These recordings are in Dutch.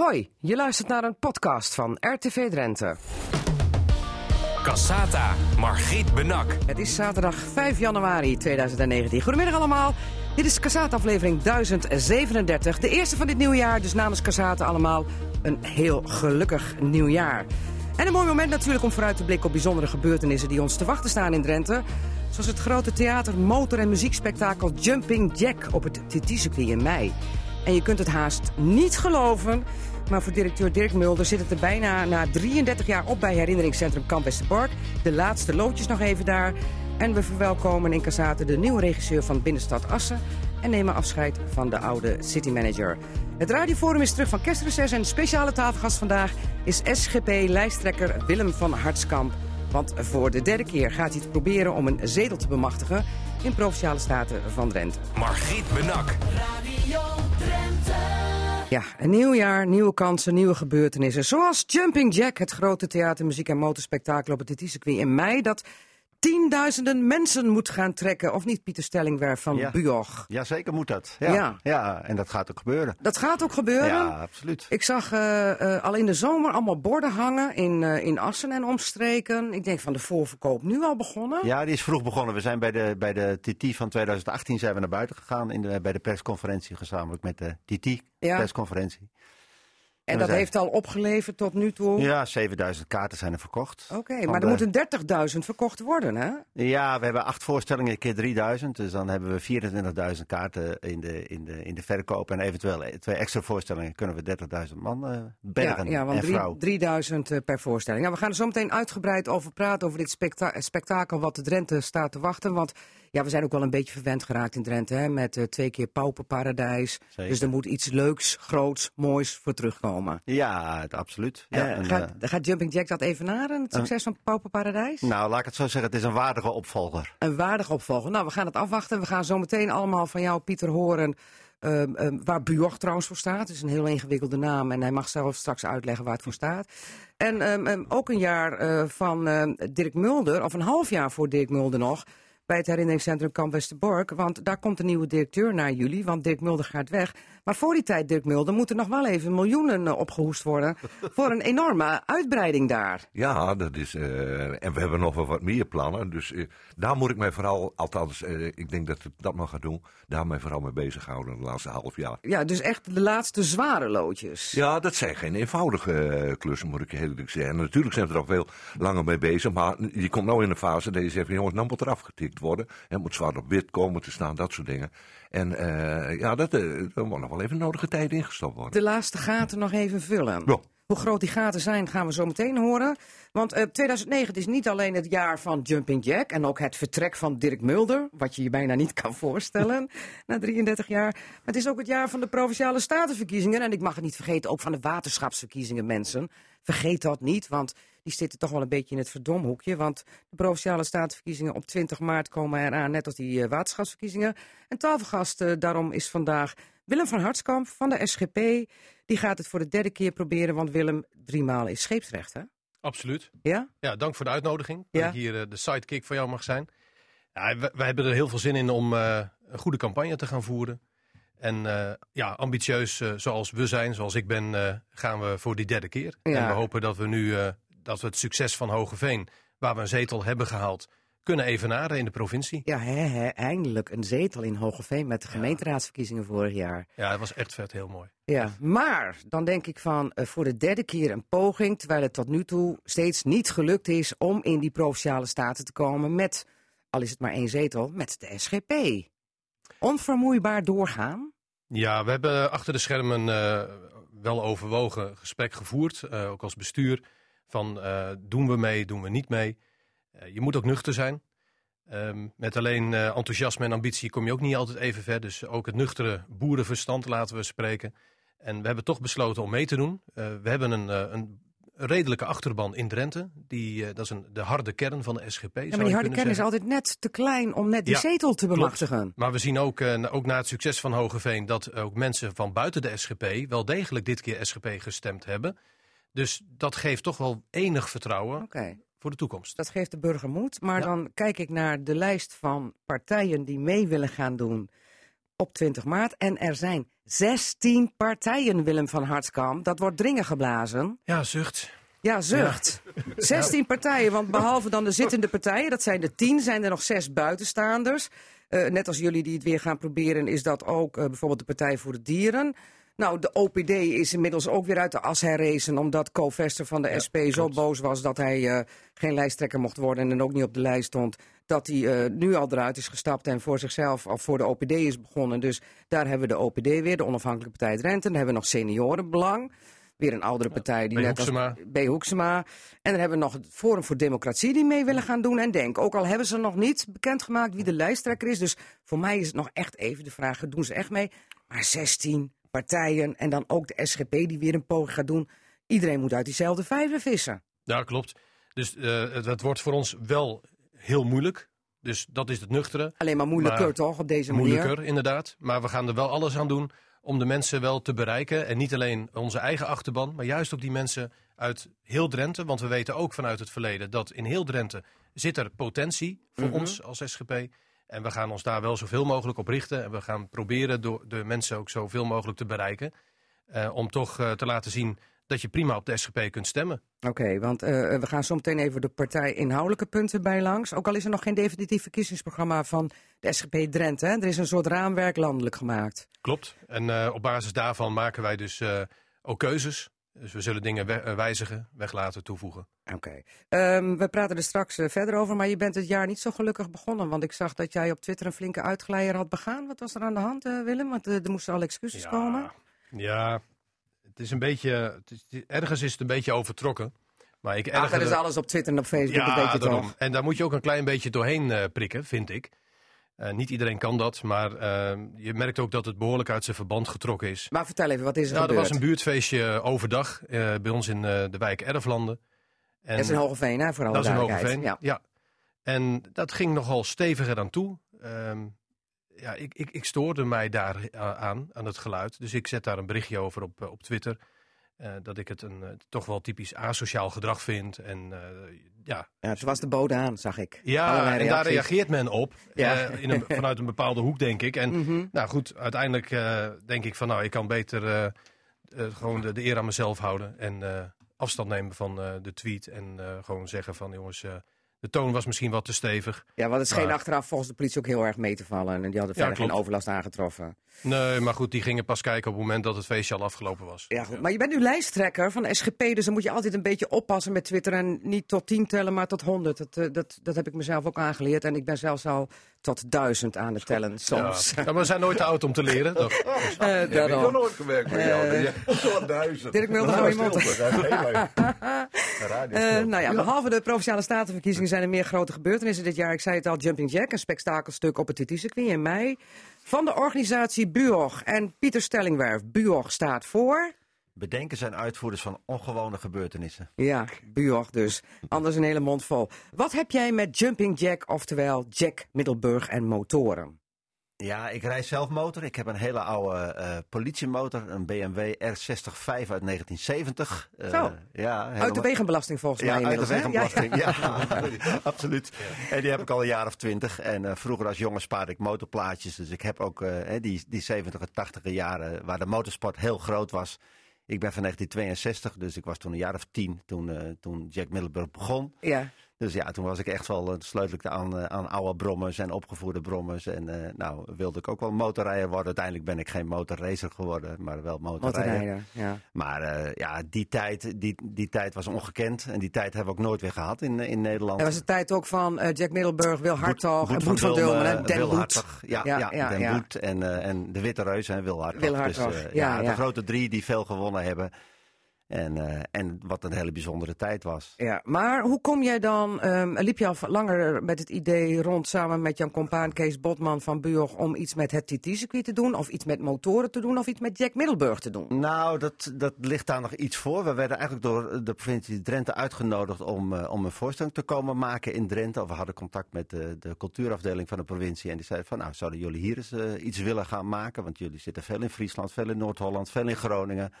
Hoi, je luistert naar een podcast van RTV Drenthe. Cassata, Margriet Benak. Het is zaterdag 5 januari 2019. Goedemiddag allemaal. Dit is Cassata aflevering 1037. De eerste van dit nieuwjaar, dus namens Cassata allemaal een heel gelukkig nieuwjaar. En een mooi moment natuurlijk om vooruit te blikken op bijzondere gebeurtenissen die ons te wachten staan in Drenthe. Zoals het grote theater, motor- en muziekspektakel Jumping Jack op het TT-circuit in mei. En je kunt het haast niet geloven. Maar voor directeur Dirk Mulder zit het er bijna na 33 jaar op bij herinneringscentrum Kamp Westerbork. De laatste loodjes nog even daar. En we verwelkomen in Casate de nieuwe regisseur van Binnenstad Assen. En nemen afscheid van de oude citymanager. Het radioforum is terug van kerstreces en speciale tafelgast vandaag is SGP-lijsttrekker Willem van Hartskamp. Want voor de derde keer gaat hij het proberen om een zetel te bemachtigen in Provinciale Staten van Drenthe. Margriet Benak. Ja, een nieuw jaar, nieuwe kansen, nieuwe gebeurtenissen. Zoals Jumping Jack, het grote theater, muziek en motorspektakel op het TT-circuit in mei. Dat tienduizenden mensen moet gaan trekken. Of niet, Pieter Stellingwerf van Ja. Buog? Ja, zeker moet dat. Ja. Ja. Ja. en dat gaat ook gebeuren. Dat gaat ook gebeuren. Ja, absoluut. Ik zag eh, eh, al in de zomer allemaal borden hangen in, eh, in Assen en omstreken. Ik denk van de voorverkoop nu al begonnen. Ja, die is vroeg begonnen. We zijn bij de, bij de TT van 2018 zijn we naar buiten gegaan in de, bij de persconferentie gezamenlijk met de TT Ja. persconferentie. En dat zijn- heeft al opgeleverd tot nu toe. Ja, 7000 kaarten zijn er verkocht. Oké, maar er de- moeten 30.000 verkocht worden, hè? Ja, we hebben acht voorstellingen keer 3000. Dus dan hebben we 24.000 kaarten in de, in, de, in de verkoop. En eventueel twee extra voorstellingen kunnen we 30.000 man eh bergen Ja, ja want en drie- vrouw. 3000 eh, per voorstelling. Nou, we gaan er zo meteen uitgebreid over praten, over dit spekta- spektakel wat de Drenthe staat te wachten. Want ja, we zijn ook wel een beetje verwend geraakt in Drenthe, hè, met eh, twee keer Pauperparadijs. Zeker. Dus er moet iets leuks, groots, moois voor terugkomen. Ja, het- absoluut. Ja, Eh, en, gaat, eh, gaat Jumping Jack dat evenaren, het succes van Pauperparadijs? nou, laat ik het zo zeggen. Het is een waardige opvolger. Een waardig opvolger. Nou, we gaan het afwachten. We gaan zo meteen allemaal van jou, Pieter, horen ehm, ehm, waar Buog trouwens voor staat. Het is een heel ingewikkelde naam en hij mag zelf straks uitleggen waar het voor staat. En ehm, ook een jaar van Dirk Mulder, of een half jaar voor Dirk Mulder nog, bij het herinneringscentrum Kamp Westerbork. Want daar komt een nieuwe directeur naar jullie, want Dirk Mulder gaat weg. Maar voor die tijd, Dirk Mulder, moeten nog wel even miljoenen eh, opgehoest worden voor een enorme uitbreiding daar. Ja, dat is. eh, en we hebben nog wel wat meer plannen. Dus eh, daar moet ik mij vooral, althans, ik denk dat ik dat nog ga doen. Daar mij vooral mee bezighouden de laatste half jaar. Ja, dus echt de laatste zware loodjes. Ja, dat zijn geen eenvoudige klussen, moet ik heel eerlijk zeggen. Natuurlijk zijn we er al veel langer mee bezig. Maar je komt nou in een fase dat je zegt: jongens, nou moet er worden. Het moet zwart op wit komen te staan, dat soort dingen. En eh, ja, dat, er moet nog wel even nodige tijd ingestopt worden. de laatste gaten nog even vullen. Ja. Hoe groot die gaten zijn, gaan we zo meteen horen. Want eh 2009 het is niet alleen het jaar van Jumping Jack... en ook het vertrek van Dirk Mulder... wat je je bijna niet kan voorstellen na 33 jaar. Maar het is ook het jaar van de Provinciale Statenverkiezingen... en ik mag het niet vergeten, ook van de waterschapsverkiezingen, mensen. Vergeet dat niet, want die zitten toch wel een beetje in het verdomhoekje. Want de Provinciale Statenverkiezingen op 20 maart komen eraan... net als die eh, waterschapsverkiezingen. En tafelgast eh, daarom is vandaag Willem van Hartskamp van de SGP... Die gaat het voor de derde keer proberen, want Willem driemaal is scheepsrecht, hè? Absoluut. Ja? Ja, dank voor de uitnodiging. Dat Ja. ik hier eh, de sidekick van jou mag zijn. Ja, wij, wij hebben er heel veel zin in om eh, een goede campagne te gaan voeren. En eh, ja, ambitieus zoals we zijn, zoals ik ben, gaan we voor die derde keer. Ja. En we hopen dat we nu dat we het succes van Hogeveen, waar we een zetel hebben gehaald, kunnen evenaren in de provincie. Ja, eindelijk een zetel in Hogeveen met de gemeenteraadsverkiezingen vorig jaar. Ja, het was echt vet heel mooi. Ja, maar dan denk ik van eh, voor de derde keer een poging, terwijl het tot nu toe steeds niet gelukt is om in die provinciale staten te komen met, al is het maar één zetel, met de SGP. Onvermoeibaar doorgaan. Ja, we hebben achter de schermen eh, wel overwogen gesprek gevoerd, eh, ook als bestuur. Van doen we mee, doen we niet mee. Eh, je moet ook nuchter zijn. Ehm, met alleen eh, enthousiasme en ambitie kom je ook niet altijd even ver. Dus ook het nuchtere boerenverstand laten we spreken. En we hebben toch besloten om mee te doen. Eh, we hebben een, een redelijke achterban in Drenthe. Die, dat is een, de harde kern van de SGP. Ja, maar die harde kern is altijd net te klein om net die Ja, zetel te bemachtigen. Maar we zien ook, ook na het succes van Hogeveen dat ook mensen van buiten de SGP wel degelijk dit keer SGP gestemd hebben. Dus dat geeft toch wel enig vertrouwen Oké. Voor de toekomst. Dat geeft de burger moed. Maar Ja. dan kijk ik naar de lijst van partijen die mee willen gaan doen op 20 maart. En er zijn 16 partijen, Willem van Hartkamp. Dat wordt dringen geblazen. Ja, zucht. Ja, zucht. 16 partijen, want behalve dan de zittende partijen, dat zijn er 10, zijn er nog zes buitenstaanders. Eh, net als jullie die het weer gaan proberen, is dat ook eh, bijvoorbeeld de Partij voor de Dieren. Nou, de OPD is inmiddels ook weer uit de as herrezen, omdat Co Vester van de SP zo boos was dat hij eh, geen lijsttrekker mocht worden en ook niet op de lijst stond. Dat hij nu al eruit is gestapt en voor zichzelf of voor de OPD is begonnen. Dus daar hebben we de OPD weer, de Onafhankelijke Partij Drenthe. Dan hebben we nog Seniorenbelang. Weer een oudere partij die B. net als B. Hoeksema. En dan hebben we nog het Forum voor Democratie die mee willen gaan doen. En Denk, ook al hebben ze nog niet bekendgemaakt wie de lijsttrekker is. Dus voor mij is het nog echt even de vraag, doen ze echt mee? Maar 16 partijen en dan ook de SGP die weer een poging gaat doen. Iedereen moet uit diezelfde vijver vissen. Ja, klopt. Dus eh, het, wordt voor ons wel heel moeilijk. Dus dat is het nuchtere. Alleen maar moeilijker Maar toch, op deze manier? Moeilijker, inderdaad. Maar we gaan er wel alles aan doen om de mensen wel te bereiken. En niet alleen onze eigen achterban, maar juist ook die mensen uit heel Drenthe. Want we weten ook vanuit het verleden dat in heel Drenthe zit er potentie voor Mhm. ons als SGP. En we gaan ons daar wel zoveel mogelijk op richten. En we gaan proberen door de mensen ook zoveel mogelijk te bereiken. eh, om toch eh, te laten zien dat je prima op de SGP kunt stemmen. Oké, want eh, we gaan zo meteen even de partij inhoudelijke punten bij langs. Ook al is er nog geen definitief verkiezingsprogramma van de SGP Drenthe. Hè? Er is een soort raamwerk landelijk gemaakt. Klopt. En op basis daarvan maken wij dus ook keuzes. Dus we zullen dingen we- wijzigen, weglaten, toevoegen. Oké. Ehm, we praten er straks eh, verder over, maar je bent het jaar niet zo gelukkig begonnen. Want ik zag dat jij op Twitter een flinke uitglijer had begaan. Wat was er aan de hand, eh, Willem? Want eh, er moesten al excuses komen. Ja, het is een beetje. Het is, ergens is het een beetje overtrokken. Maar ik Ach, erger dat is alles op Twitter en op Facebook, dat weet je daarom. toch? En daar moet je ook een klein beetje doorheen prikken, vind ik. Niet iedereen kan dat, maar eh, je merkt ook dat het behoorlijk uit zijn verband getrokken is. Maar vertel even, wat is er Nou, er gebeurd? was een buurtfeestje overdag bij ons in de wijk Erflanden. En Dat is in Hogeveen, hè, voor alle dat is. Hogeveen, ja. En dat ging nogal steviger aan toe. Ehm, ja, ik, ik, ik stoorde mij daar a- aan, aan het geluid. Dus ik zet daar een berichtje over op, eh, op Twitter. eh, dat ik het een eh, toch wel typisch asociaal gedrag vind. En eh, ja, Ja, toen was de bode aan, zag ik. ja en daar reageert men op. Ja. eh, in een, vanuit een bepaalde hoek, denk ik. En Mhm. nou goed, uiteindelijk eh, denk ik van nou, ik kan beter eh, eh, gewoon de, de eer aan mezelf houden. En eh, afstand nemen van eh, de tweet. En eh, gewoon zeggen van jongens, eh, de toon was misschien wat te stevig. Ja, want het scheen Maar- achteraf volgens de politie ook heel erg mee te vallen. En die hadden Ja, verder geen overlast aangetroffen. Nee, maar goed, die gingen pas kijken op het moment dat het feestje al afgelopen was. Ja, goed. Maar je bent nu lijsttrekker van de SGP, dus dan moet je altijd een beetje oppassen met Twitter. En niet tot 10 tellen, maar tot 100. Dat, eh, dat, dat heb ik mezelf ook aangeleerd. En ik ben zelfs al tot 1000 aan het tellen soms. Ja. maar we zijn nooit te oud om te leren. toch? Eh, Heb ik nog daarom. nooit gewerkt met jou. Eh, Je hebt zo'n duizend. Dirk Mulder, Nou, dat. Een radio Eh, nou ja, behalve de Provinciale Statenverkiezingen zijn er meer grote gebeurtenissen dit jaar. Ik zei het al, Jumping Jack, een spektakelstuk op het TT-circuit in mei. Van de organisatie Buog en Pieter Stellingwerf. Buog staat voor... Bedenken zijn uitvoerders van ongewone gebeurtenissen. Ja, Buog dus. Anders een hele mond vol. Wat heb jij met Jumping Jack, oftewel Jack Middelburg en motoren? Ja, ik rijd zelf motor. Ik heb een hele oude eh, politiemotor, een BMW R65 uit 1970. Eh, Zo. ja, Uit de helemaal- wegenbelasting volgens mij Ja, uit de wegenbelasting. Ja, absoluut. En die heb ik al een jaar of twintig. En eh, vroeger als jongen spaarde ik motorplaatjes. Dus ik heb ook eh, die, die 70 en 80 jaren waar de motorsport heel groot was. Ik ben van 1962, dus ik was toen een jaar of tien toen, eh, toen Jack Middelburg begon. Ja. Dus ja, toen was ik echt wel uh, sleutelijk aan, eh, aan oude brommers en opgevoerde brommers. En eh, nou wilde ik ook wel motorrijder worden. Uiteindelijk ben ik geen motorracer geworden, maar wel motorrijder. Motorrijder, ja. Maar eh, ja, die tijd, die, die tijd was ongekend. En die tijd hebben we ook nooit weer gehad in, in Nederland. Dat was de tijd ook van eh, Jack Middelburg, Wil Hartog Boet Boet van Dulmen. hè? Den Wil. Hartog. Ja, Ja, ja, ja, Den ja. Boet en, eh, en de Witte Reus en Wil Hartog. Wil Hartog, Dus, eh, ja. de grote drie die veel gewonnen hebben. En, eh, en wat een hele bijzondere tijd was. Ja, maar hoe kom jij dan, ehm, liep je al langer met het idee rond samen met Jan Compaan, Kees Botman van Buog om iets met het TT-circuit te doen? Of iets met motoren te doen? Of iets met Jack Middelburg te doen? Nou, dat, dat ligt daar nog iets voor. We werden eigenlijk door de provincie Drenthe uitgenodigd om, eh, om een voorstelling te komen maken in Drenthe. We hadden contact met de, de cultuurafdeling van de provincie. En die zeiden van, nou, zouden jullie hier eens eh, iets willen gaan maken? Want jullie zitten veel in Friesland, veel in Noord-Holland, veel in Groningen.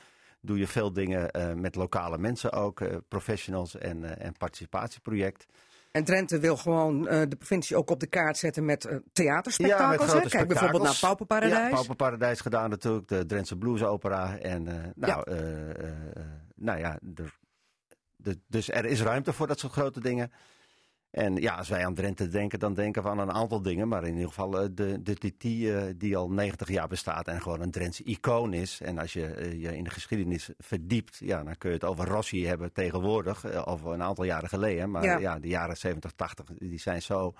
Doe je veel dingen eh, met lokale mensen ook, eh, professionals en, eh, en participatieproject. En Drenthe wil gewoon de provincie ook op de kaart zetten met theaterspektakels. grote hè? Kijk bijvoorbeeld naar. Pauperparadijs. Ja, Pauperparadijs gedaan natuurlijk, de Drentse Blues Opera. En nou, eh, nou ja, er, de- dus er is ruimte voor dat soort grote dingen. En ja, als wij aan Drenthe denken, dan denken we aan een aantal dingen. Maar in ieder geval eh, de, de TT eh, die al 90 jaar bestaat en gewoon een Drentse icoon is. En als je eh, je in de geschiedenis verdiept, ja, dan kun je het over Rossi hebben tegenwoordig. over een aantal jaren geleden. Maar Ja. ja, de jaren 70, 80, die zijn zo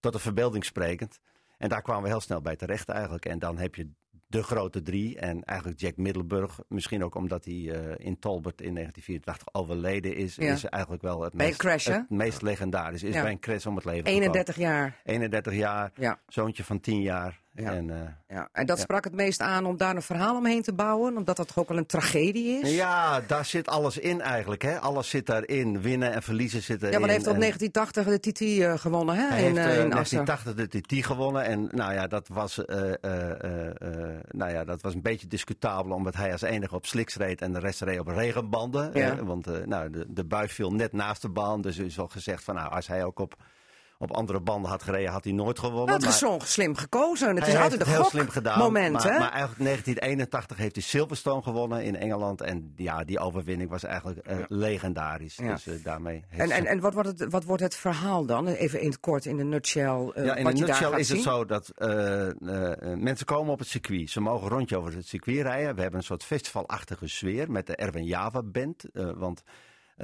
tot de verbeelding sprekend. En daar kwamen we heel snel bij terecht eigenlijk. En dan heb je de grote drie. En eigenlijk Jack Middelburg, misschien ook omdat hij eh, in Talbot in 1984 overleden is, Ja. is eigenlijk wel het meest, crash, het meest legendarisch. Is Ja. bij een crash om het leven gekomen. 31 jaar. 31 jaar, Ja. zoontje van 10 jaar. Ja. En, eh, Ja. En dat Ja. sprak het meest aan om daar een verhaal omheen te bouwen, omdat dat toch ook wel een tragedie is. ja, daar zit alles in eigenlijk. Hè? Alles zit daarin. Winnen en verliezen zitten Ja, maar hij heeft op en- 1980 de TT eh, gewonnen hè, Hij in, heeft eh, eh, in Assen. 1980 de TT gewonnen. En nou ja, dat was, nou ja, dat was een beetje discutabel. Omdat hij als enige op slicks reed en de rest reed op regenbanden. Ja. Want nou, de, de bui viel net naast de baan. Dus er is al gezegd van nou, als hij ook op, op andere banden had gereden, had hij nooit gewonnen. Dat is Maar- zo slim gekozen. Het hij is heeft altijd het een heel slim gedaan. moment, maar, hè? maar eigenlijk 1981 heeft hij Silverstone gewonnen in Engeland. En ja, die overwinning was eigenlijk eh, legendarisch. Ja. Dus eh, daarmee heeft En, en, en wat, wordt het, wat wordt het verhaal dan? Even in het kort, in de nutshell. eh, Ja, in daar nutshell is het zo dat eh, eh, eh, mensen komen op het circuit. Ze mogen rondje over het circuit rijden. We hebben een soort festivalachtige sfeer met de Erwin Java Band. eh, want,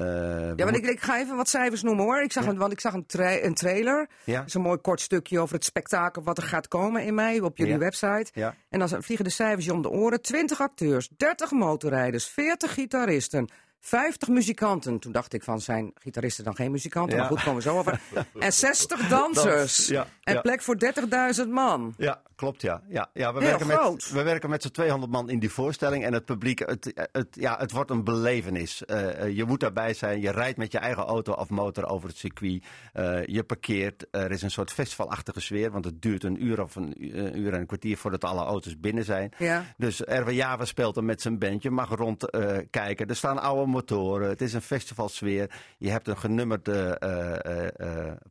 Ja, want moeten- ik, ik ga even wat cijfers noemen hoor. Ik zag een, want ik zag een, tra- een trailer. Ja. Dat is een mooi kort stukje over het spektakel wat er gaat komen in mei op jullie Ja. website. Ja. En dan vliegen de cijfers je om de oren. 20 acteurs, 30 motorrijders, 40 gitaristen, 50 muzikanten. Toen dacht ik van, zijn gitaristen dan geen muzikanten? Ja. Maar goed, komen we zo over. En 60 dansers. Dans, ja, en ja. plek voor 30.000 man. Ja, klopt ja. ja, ja we, Heel werken groot. met, we werken met z'n 200 man in die voorstelling. En het publiek, het, het, ja, het wordt een belevenis. Eh, eh, je moet daarbij zijn. Je rijdt met je eigen auto of motor over het circuit. Eh, je parkeert. Er is een soort festivalachtige sfeer. Want het duurt een uur of een, uur en een kwartier voordat alle auto's binnen zijn. Ja. Dus Erwin Java speelt er met zijn band. Je mag rond eh, kijken. Er staan oude motoren. Het is een festivalsfeer. Je hebt een genummerd eh,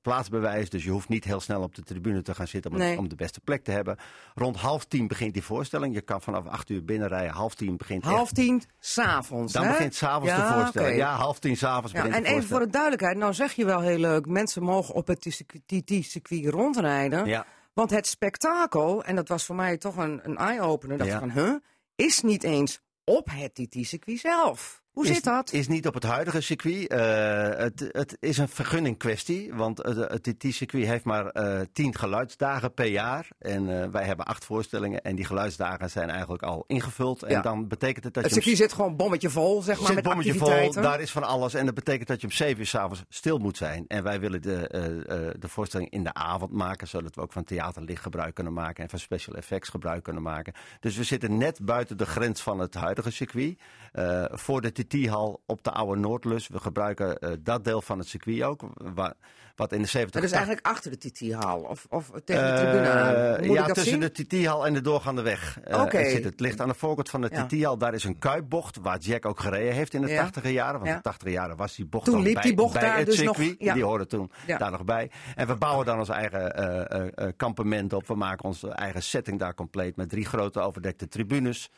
plaatsbewijs. Dus je hoeft niet heel snel op de tribune te gaan zitten om, Nee. om de beste plek te hebben. Rond half tien begint die voorstelling. Je kan vanaf acht uur binnenrijden. Half tien begint echt- Half tien, s'avonds. Dan hè? begint s'avonds ja, de voorstelling. Ja, half tien s'avonds Ja, begint en even voor de duidelijkheid, nou zeg je wel heel leuk, mensen mogen op het TT-circuit rondrijden. Ja. Want het spektakel, en dat was voor mij toch een, een eye-opener, dat Ja. van, huh, is niet eens op het TT-circuit zelf. Hoe is, zit dat? Is niet op het huidige circuit. Eh, het, het is een vergunning kwestie. Want het, het TT-circuit heeft maar eh, tien geluidsdagen per jaar. En eh, wij hebben acht voorstellingen. En die geluidsdagen zijn eigenlijk al ingevuld. En dan betekent het dat het je... hem circuit zit gewoon bommetje vol, zeg maar, zit met bommetje vol, daar is van alles. En dat betekent dat je om zeven uur s'avonds stil moet zijn. En wij willen de, eh, eh, de voorstelling in de avond maken. Zodat we ook van theaterlicht gebruik kunnen maken. En van special effects gebruik kunnen maken. Dus we zitten net buiten de grens van het huidige circuit. Eh, voor de TT-hal op de oude Noordlus. We gebruiken eh, dat deel van het circuit ook. Wa- wat in de 70 dat is eigenlijk achter de TT-hal, of, of tegen de tribune aan. eh, Moet ja, ik dat tussen zien? de TT-hal en de doorgaande weg. eh, Oké. het, zit. het ligt aan de voorkant van de Ja. TT-hal. Daar is een kuipbocht waar Jack ook gereden heeft in de Ja. 80 jaren. Want in de 80 jaren was die bocht Toen al liep bij, die bocht bij daar het dus circuit. ja. Die hoorde toen daar nog bij. En we bouwen dan ons eigen eh, eh, eh, kampement op. We maken onze eigen setting daar compleet met drie grote overdekte tribunes.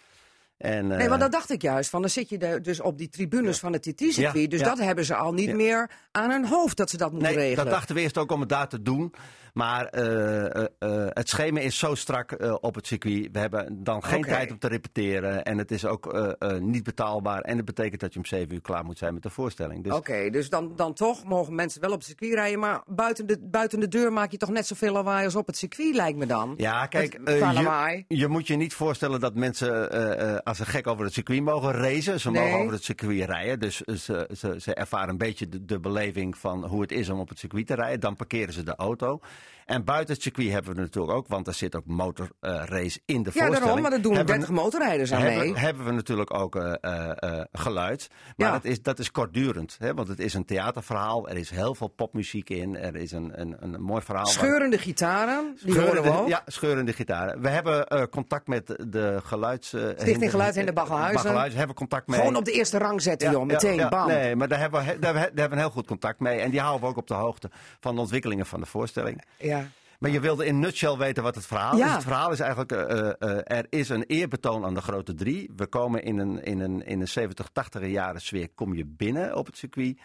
En, eh, Nee, want dat dacht ik juist. Van dan zit je de- dus op die tribunes van het TT-circuit. Ja, dus ja. dat hebben ze al niet meer aan hun hoofd dat ze dat moeten Nee, regelen. dat dachten we eerst ook om het daar te doen. Maar eh, eh, eh, het schema is zo strak eh, op het circuit. We hebben dan geen tijd om te repeteren. En het is ook eh, eh, niet betaalbaar. En dat betekent dat je om zeven uur klaar moet zijn met de voorstelling. Dus Oké, dus dan, dan toch mogen mensen wel op het circuit rijden. Maar buiten de, buiten de deur maak je toch net zoveel lawaai als op het circuit, lijkt me dan. ja, kijk, eh, je, je moet je niet voorstellen dat mensen eh, eh, als een gek over het circuit mogen racen. Ze Nee. mogen over het circuit rijden. Dus ze, ze, ze ervaren een beetje de, de beleving van hoe het is om op het circuit te rijden. Dan parkeren ze de auto. En buiten het circuit hebben we natuurlijk ook, want er zit ook motorrace in de Ja, voorstelling. daarom, maar dat doen Hebben we- 30 motorrijders aan mee. hebben, hebben we natuurlijk ook eh, eh, eh, geluid. Maar Ja. dat, is, dat is kortdurend. Hè? Want het is een theaterverhaal. Er is heel veel popmuziek in. Er is een, een, een mooi verhaal. waar- Scheurende gitaren, die Scheurende- horen we ook. Ja, scheurende gitaren. We hebben contact met de geluids... Stichting Baggeluid en de Baggelhuizen. Hebben contact mee. Gewoon op de eerste rang zetten, Ja, joh. Meteen, ja, ja. bam. Nee, maar daar hebben, we, daar, hebben we, daar hebben we een heel goed contact mee. En die houden we ook op de hoogte van de ontwikkelingen van de voorstelling. Ja. Maar je wilde in nutshell weten wat het verhaal Ja. is. Het verhaal is eigenlijk, eh, eh, eh, er is een eerbetoon aan de grote drie. We komen in een, in een, in een 70, 80 jaren sfeer, kom je binnen op het circuit.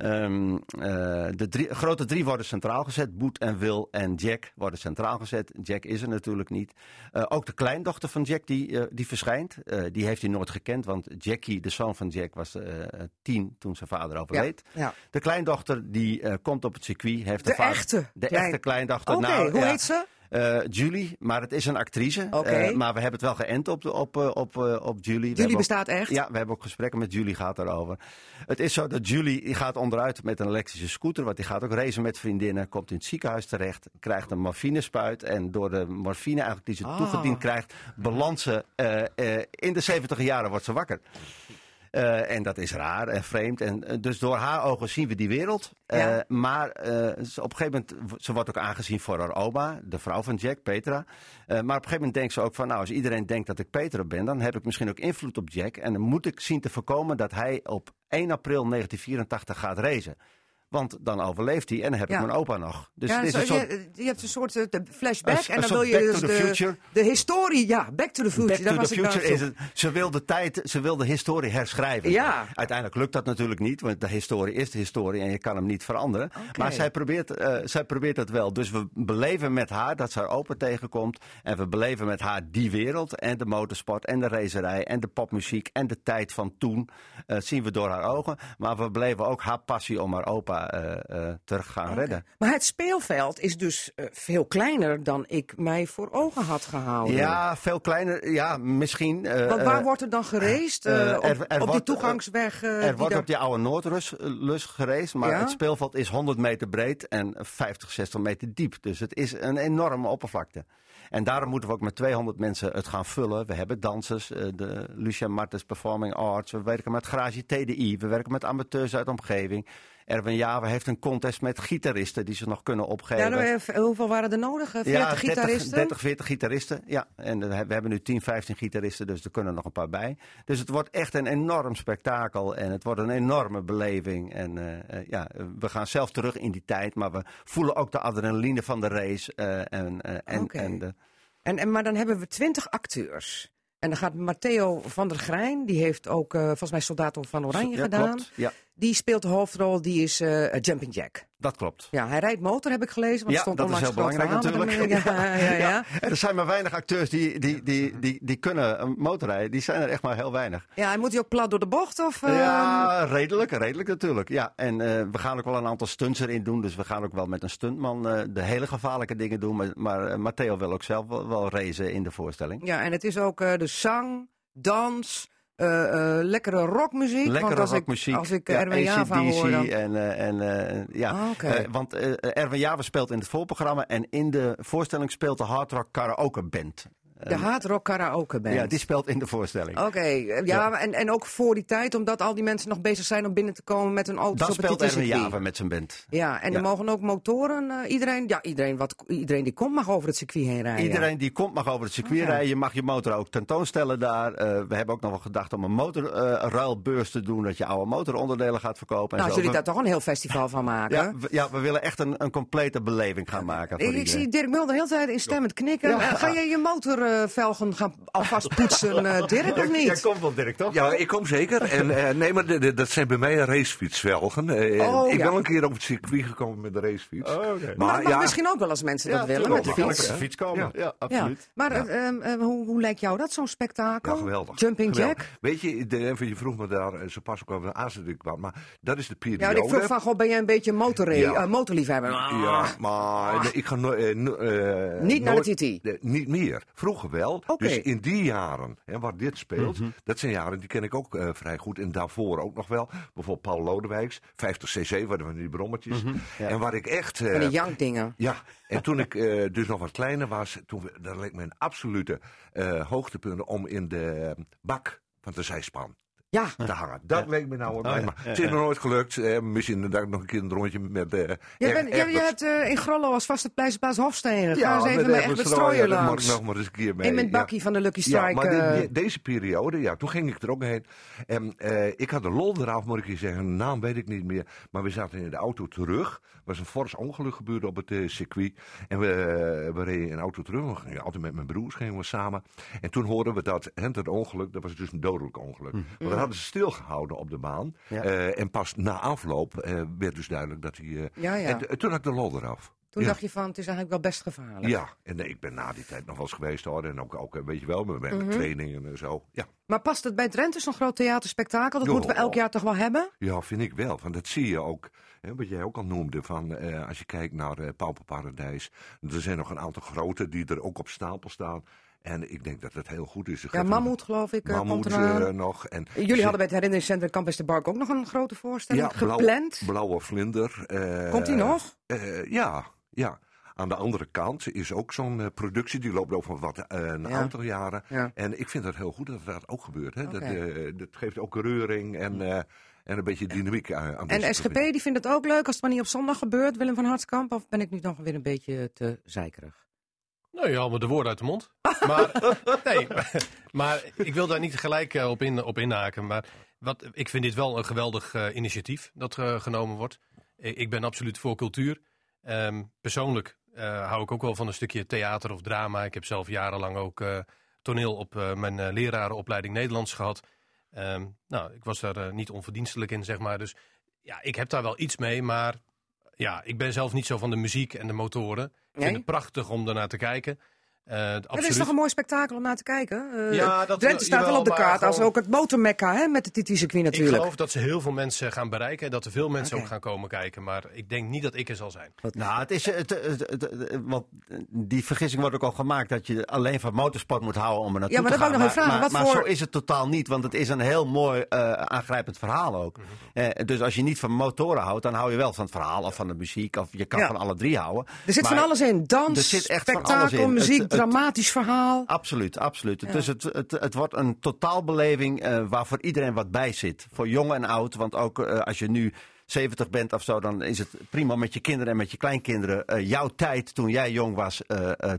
Ehm, eh, de drie, grote drie worden centraal gezet. Boet en Wil en Jack worden centraal gezet. Jack is er natuurlijk niet. Eh, ook de kleindochter van Jack die, eh, die verschijnt. Die heeft hij nooit gekend, want Jackie, de zoon van Jack, was tien toen zijn vader overleed. ja. De kleindochter die komt op het circuit. Heeft De vader- echte De klein- echte kleindochter. Oké, Nou, hoe ja. heet ze? Eh, Julie, maar het is een actrice. Oké. Eh, maar we hebben het wel geënt op, op, eh, op, op Julie. Julie ook- bestaat echt? Ja, we hebben ook gesprekken met Julie gaat daarover. Het is zo dat Julie die gaat onderuit met een elektrische scooter. Want die gaat ook racen met vriendinnen. Komt in het ziekenhuis terecht. Krijgt een morfinespuit. En door de morfine eigenlijk die ze Ah. toegediend krijgt. Eh, in de 70 jaren wordt ze wakker. Eh, en dat is raar en vreemd. En, eh, dus door haar ogen zien we die wereld. Eh, maar op een gegeven moment, ze wordt ook aangezien voor haar oma, de vrouw van Jack, Petra. Maar op een gegeven moment denkt ze ook van, nou, als iedereen denkt dat ik Petra ben, dan heb ik misschien ook invloed op Jack. En dan moet ik zien te voorkomen dat hij op 1 april 1984 gaat racen. Want dan overleeft hij en dan heb Ja. ik mijn opa nog. Dus ja, het is zo- een soort je, je hebt een soort eh, de flashback Een- en dan wil je dus de, de historie, ja, Back to the Future. Back to was the nou Future is het. Ze wil de tijd, ze wil de historie herschrijven. Ja. Uiteindelijk lukt dat natuurlijk niet, want de historie is de historie en je kan hem niet veranderen. Maar zij probeert, eh, zij probeert het wel. Dus we beleven met haar dat ze haar opa tegenkomt. En we beleven met haar die wereld en de motorsport en de racerij en de popmuziek en de tijd van toen. eh, zien we door haar ogen. Maar we beleven ook haar passie om haar opa eh, eh, terug te gaan redden. Maar het speelveld is dus eh, veel kleiner dan ik mij voor ogen had gehouden. Ja, veel kleiner. Ja, misschien. Want waar wordt er dan er- op, er op die wordt, eh, toegangsweg? Er die wordt daar- op die oude Noordlus eh, lus gereisd, maar Ja? het speelveld is 100 meter breed en 50, 60 meter diep. Dus het is een enorme oppervlakte. En daarom moeten we ook met 200 mensen het gaan vullen. We hebben dansers, de Lucia Martens Performing Arts. We werken met Garage TDI. We werken met amateurs uit de omgeving. Erwin Javer heeft een contest met gitaristen die ze nog kunnen opgeven. Ja, nou, eh, hoeveel waren er nodig? Eh, 40 Ja, 30, gitaristen? 30, 40 gitaristen. Ja, en eh, we hebben nu 10, 15 gitaristen, dus er kunnen nog een paar bij. Dus het wordt echt een enorm spektakel en het wordt een enorme beleving. En eh, eh, ja, eh, we gaan zelf terug in die tijd, maar we voelen ook de adrenaline van de race. eh, en, eh, en, en de, En, en, maar dan hebben we 20 acteurs. En dan gaat Matteo van der Grijn, die heeft ook eh, volgens mij Soldato van Oranje ja, gedaan. Klopt. Ja, Die speelt de hoofdrol, die is eh, Jumping Jack. dat klopt. Ja, hij rijdt motor, heb ik gelezen. Want Ja, stond dat is heel belangrijk natuurlijk. Ja, ja, ja. Er zijn maar weinig acteurs die, die, die, die, die kunnen motorrijden. Die zijn er echt maar heel weinig. Ja, en moet hij ook plat door de bocht? Of, Ja, redelijk, redelijk natuurlijk. Ja, en eh, we gaan ook wel een aantal stunts erin doen. Dus we gaan ook wel met een stuntman eh, de hele gevaarlijke dingen doen. Maar, maar Matteo wil ook zelf wel, wel racen in de voorstelling. ja, en het is ook de zang, dans, eh, eh, lekkere rockmuziek. Lekkere want als rockmuziek. Ik, als ik ja, Erwin Java hoor, dan... En, eh, en, ja, Ah, want Erwin Java speelt in het voorprogramma. En in de voorstelling speelt de Hard Rock Karaoke Band. De Hard Rock Karaoke Band. Ja, die speelt in de voorstelling. Oké, eh, ja, En, en ook voor die tijd, omdat al die mensen nog bezig zijn om binnen te komen met hun auto's op het speelt Erwin titelcircuit. Java met zijn band. Ja, en er Ja. mogen ook motoren, eh, iedereen, ja, iedereen, wat, iedereen die komt mag over het circuit heen rijden. Iedereen die komt mag over het circuit Oh, rijden. Je mag je motor ook tentoonstellen daar. Eh, we hebben ook nog wel gedacht om een motorruilbeurs te doen. Dat je oude motoronderdelen gaat verkopen. En Nou, zo. zullen We- daar toch een heel festival van maken? ja, we, ja, we willen echt een, een complete beleving gaan maken. Voor Ik, ik zie Dirk Mulder de hele tijd instemmend knikken. Ja. Eh, Ga je je motorvelgen gaan alvast poetsen, eh, Dirk, of Jij niet? komt wel, Dirk, toch? Ja, ik kom zeker. En, eh, nee, maar de- de- dat zijn bij mij racefietsvelgen. Eh, Oh, ik ja. ben al een keer op het circuit gekomen met de racefiets. Oh, oké. Maar dat mag ja, misschien ook wel als mensen dat willen met de fiets. de fiets komen. Ja, Ja. Ja, absoluut. maar eh, ehm, eh, hoe, hoe lijkt jou dat, zo'n spektakel? Ja, geweldig. Jumping Geweldig. Jack? Weet je, de, je vroeg me daar zo pas ook over een kwam, maar dat is de periode. Ja, ik vroeg van, goh, ben jij een beetje motorliefhebber? Ja, maar nee, ik ga no- eh, no- eh, Niet naar de nooit- TT? niet meer. Vroeger wel. Oké. Dus in die jaren, hè, waar dit speelt, Mhm. dat zijn jaren die ken ik ook eh, vrij goed. En daarvoor ook nog wel. Bijvoorbeeld Paul Lodewijks, 50cc, waar van die brommetjes. Mhm. En waar ik echt... eh, Van die jankdingen. ja, en toen ik eh, dus nog wat kleiner was, toen, we- dat leek me een absolute eh hoogtepunt om in de bak van de zijspan Ja, te hangen. Dat leek me nou wel. Oh, ja. maar Ja, het is ja. me nooit gelukt. Eh, misschien dat ik nog een keer een rondje met... eh bent, echt jij met- hebt eh, in Grollo als vaste pleisterplaats Hofstenen. Ga eens even met, echt echt met strooien, strooien dat moet langs. ik nog maar eens een keer mee. En met ja. Bakkie van de Lucky Ja, Strike. maar eh, dit- deze periode, ja, toen ging ik er ook heen. En eh, ik had de lol eraf, moet ik je zeggen. De naam weet ik niet meer. Maar we zaten in de auto terug. Er was een fors ongeluk gebeurd op het circuit. En we, we reden in de auto terug. We gingen altijd met mijn broers gingen we samen. En toen hoorden we dat het het ongeluk, dat was dus een dodelijk ongeluk. Mhm. Hadden ze stilgehouden op de baan. Ja. Eh, en pas na afloop eh, werd dus duidelijk dat hij... eh, Ja, ja. En toen had ik de lol eraf. Toen Ja. dacht je van, het is eigenlijk wel best gevaarlijk. Ja, en nee, ik ben na die tijd nog wel eens geweest hoor. En ook, ook weet je wel, met mijn Mhm. trainingen en zo. Ja. Maar past het bij Drenthe, zo'n groot theaterspektakel? Dat Jo. moeten we elk jaar toch wel hebben? ja, vind ik wel. Want dat zie je ook. Hè, wat jij ook al noemde. Van, eh, als je kijkt naar eh Pauperparadijs. Er zijn nog een aantal grote die er ook op stapel staan. En ik denk dat het heel goed is. Ja, Mammoet geloof ik eh, Mammoet eh, nog. En Jullie hadden bij het herinneringscentrum Campus de Bark ook nog een grote voorstelling ja, blauw- gepland. Blauwe vlinder. eh, Komt die nog? eh, ja, ja. Aan de andere kant is ook zo'n productie, die loopt over wat, eh, een Ja. aantal jaren. Ja. En ik vind het heel goed dat dat ook gebeurt. Hè? Dat, eh, dat geeft ook reuring en, eh, en een beetje dynamiek aan, aan En SGP die vindt het ook leuk als het maar niet op zondag gebeurt, Willem van Hartskamp? Of ben ik nu nog weer een beetje te zeikerig? Nou, je haalt me de woorden uit de mond. Maar, nee, maar ik wil daar niet gelijk eh, op, in, op inhaken. Maar wat, ik vind dit wel een geweldig eh, initiatief dat eh, genomen wordt. Ik, ik ben absoluut voor cultuur. Ehm, persoonlijk hou ik ook wel van een stukje theater of drama. Ik heb zelf jarenlang ook toneel op mijn lerarenopleiding Nederlands gehad. Ehm, nou, ik was daar niet onverdienstelijk in, zeg maar. Dus ja, ik heb daar wel iets mee. Maar ja, ik ben zelf niet zo van de muziek en de motoren. Ik Nee? vind het prachtig om daarnaar te kijken. Eh, Het absoluut. is toch een mooi spektakel om naar te kijken? Eh, Ja, dat- Drenthe staat wel op de maar kaart als ook het motormekka hè, met de TT-circuit Ik natuurlijk. geloof dat ze heel veel mensen gaan bereiken en dat er veel mensen ook gaan komen kijken. Maar ik denk niet dat ik er zal zijn. Nou, het is, het, het, het- het- want die vergissing wordt ook al gemaakt dat je alleen van motorsport moet houden om er naartoe Ja, maar te dat gaan. ik nog maar vragen. maar Wat voor- zo is het totaal niet, want het is een heel mooi eh, aangrijpend verhaal ook. Mhm. Eh, dus als je niet van motoren houdt, dan hou je wel van het verhaal of van de muziek. Of je kan Ja. van alle drie houden. Er zit Maar- van alles in. Dans, Er zit echt van spektakel, alles in. muziek, dramatisch verhaal. Absoluut, absoluut. Dus het, het, het wordt een totaalbeleving eh waar voor iedereen wat bij zit. Voor jong en oud. Want ook eh, als je nu 70 bent of zo, dan is het prima met je kinderen en met je kleinkinderen. eh, jouw tijd toen jij jong was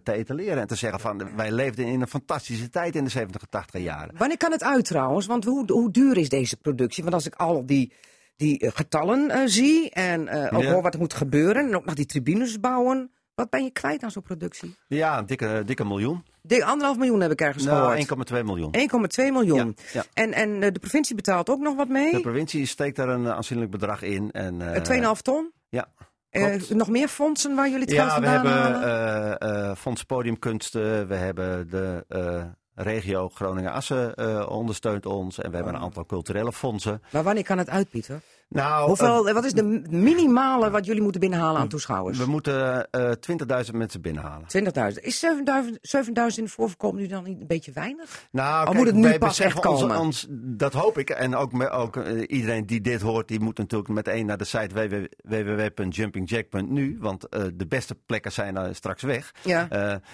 te etaleren. En te zeggen van wij leefden in een fantastische tijd in de 70 en 80 jaren. Wanneer kan het uit trouwens? Want hoe, hoe duur is deze productie? Want als ik al die, die getallen zie en ook Ja. hoor wat er moet gebeuren en ook nog die tribunes bouwen. Wat ben je kwijt aan zo'n productie? Ja, een dikke, dikke miljoen. Dik anderhalf miljoen heb ik ergens Nou, gehoord. 1,2 miljoen. 1,2 miljoen. Ja, ja. En, en eh, de provincie betaalt ook nog wat mee? De provincie steekt daar een aanzienlijk bedrag in. En, eh, Eh, 2,5 ton? Ja. Eh, nog meer fondsen waar jullie het geld Ja, we hebben eh, eh, Fonds Podiumkunsten, we hebben de eh, regio Groningen-Assen eh, ondersteunt ons en we hebben een aantal culturele fondsen. Maar wanneer kan het uit, Pieter? Nou, Hoeveel, eh, wat is de minimale wat jullie moeten binnenhalen aan toeschouwers? we moeten eh 20.000 mensen binnenhalen. 20.000. Is 7000 7000 in de voorverkoop nu dan niet een beetje weinig? Nou, Of moet het nu pas echt ons- komen? Ons, dat hoop ik. En ook, me- ook eh, iedereen die dit hoort, die moet natuurlijk meteen naar de site www- www.jumpingjack.nu. Want eh, de beste plekken zijn straks weg. Ja.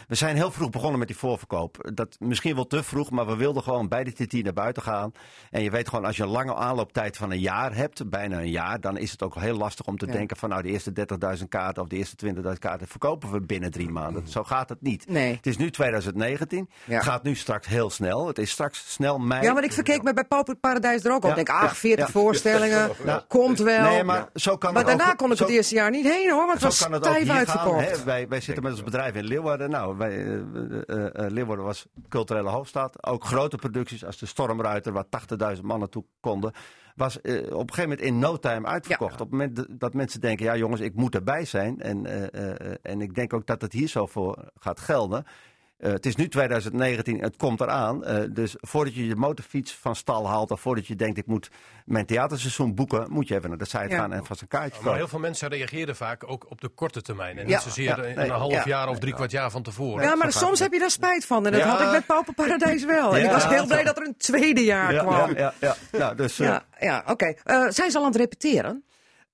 We zijn heel vroeg begonnen met die voorverkoop. Dat misschien wel te vroeg, maar we wilden gewoon bij de TT naar buiten gaan. En je weet gewoon, als je een lange aanlooptijd van een jaar hebt, bijna een jaar, dan is het ook heel lastig om te Ja. denken van nou de eerste 30.000 kaarten of de eerste 20.000 kaarten verkopen we binnen drie maanden. Zo gaat het niet. Nee. Het is nu 2019. Ja. Het gaat nu straks heel snel. Het is straks snel mei. Ja, want ik verkeek me bij Pauper Paradijs er ook. Ja, Ik denk, ach, 40 ja. voorstellingen, Nou, komt wel. Nee, maar zo kan Maar het ook- daarna kon ik zo- het eerste jaar niet heen hoor, want het Zo was stijf hier gaan. uitverkocht. Wij, wij zitten met ons bedrijf in Leeuwarden. Nou, wij, eh, eh, eh, Leeuwarden was culturele hoofdstad. Ook grote producties als de Stormruiter, waar 80.000 man naartoe konden. Was eh, op een gegeven moment in no time uitverkocht. Op het moment dat- mensen denken, ja jongens, ik moet erbij zijn. En, eh, eh, en ik denk ook dat het hier zo voor gaat gelden. Eh, het is nu 2019, het komt eraan. Eh, dus voordat je je motorfiets van stal haalt... of voordat je denkt, ik moet mijn theaterseizoen boeken... moet je even naar de site Ja. gaan en vast een kaartje Maar heel veel mensen reageerden vaak ook op de korte termijn. En Ja. niet zozeer Ja, in nee, een half ja. jaar of drie kwart jaar van tevoren. Ja, maar soms heb je daar spijt van. En dat Ja. had ik met Pauper Paradijs wel. En Ja. ik was heel blij dat er een tweede jaar ja, kwam. ja, ja, ja. Nou, dus, eh, Ja, ja oké. Eh, zijn ze al aan het repeteren?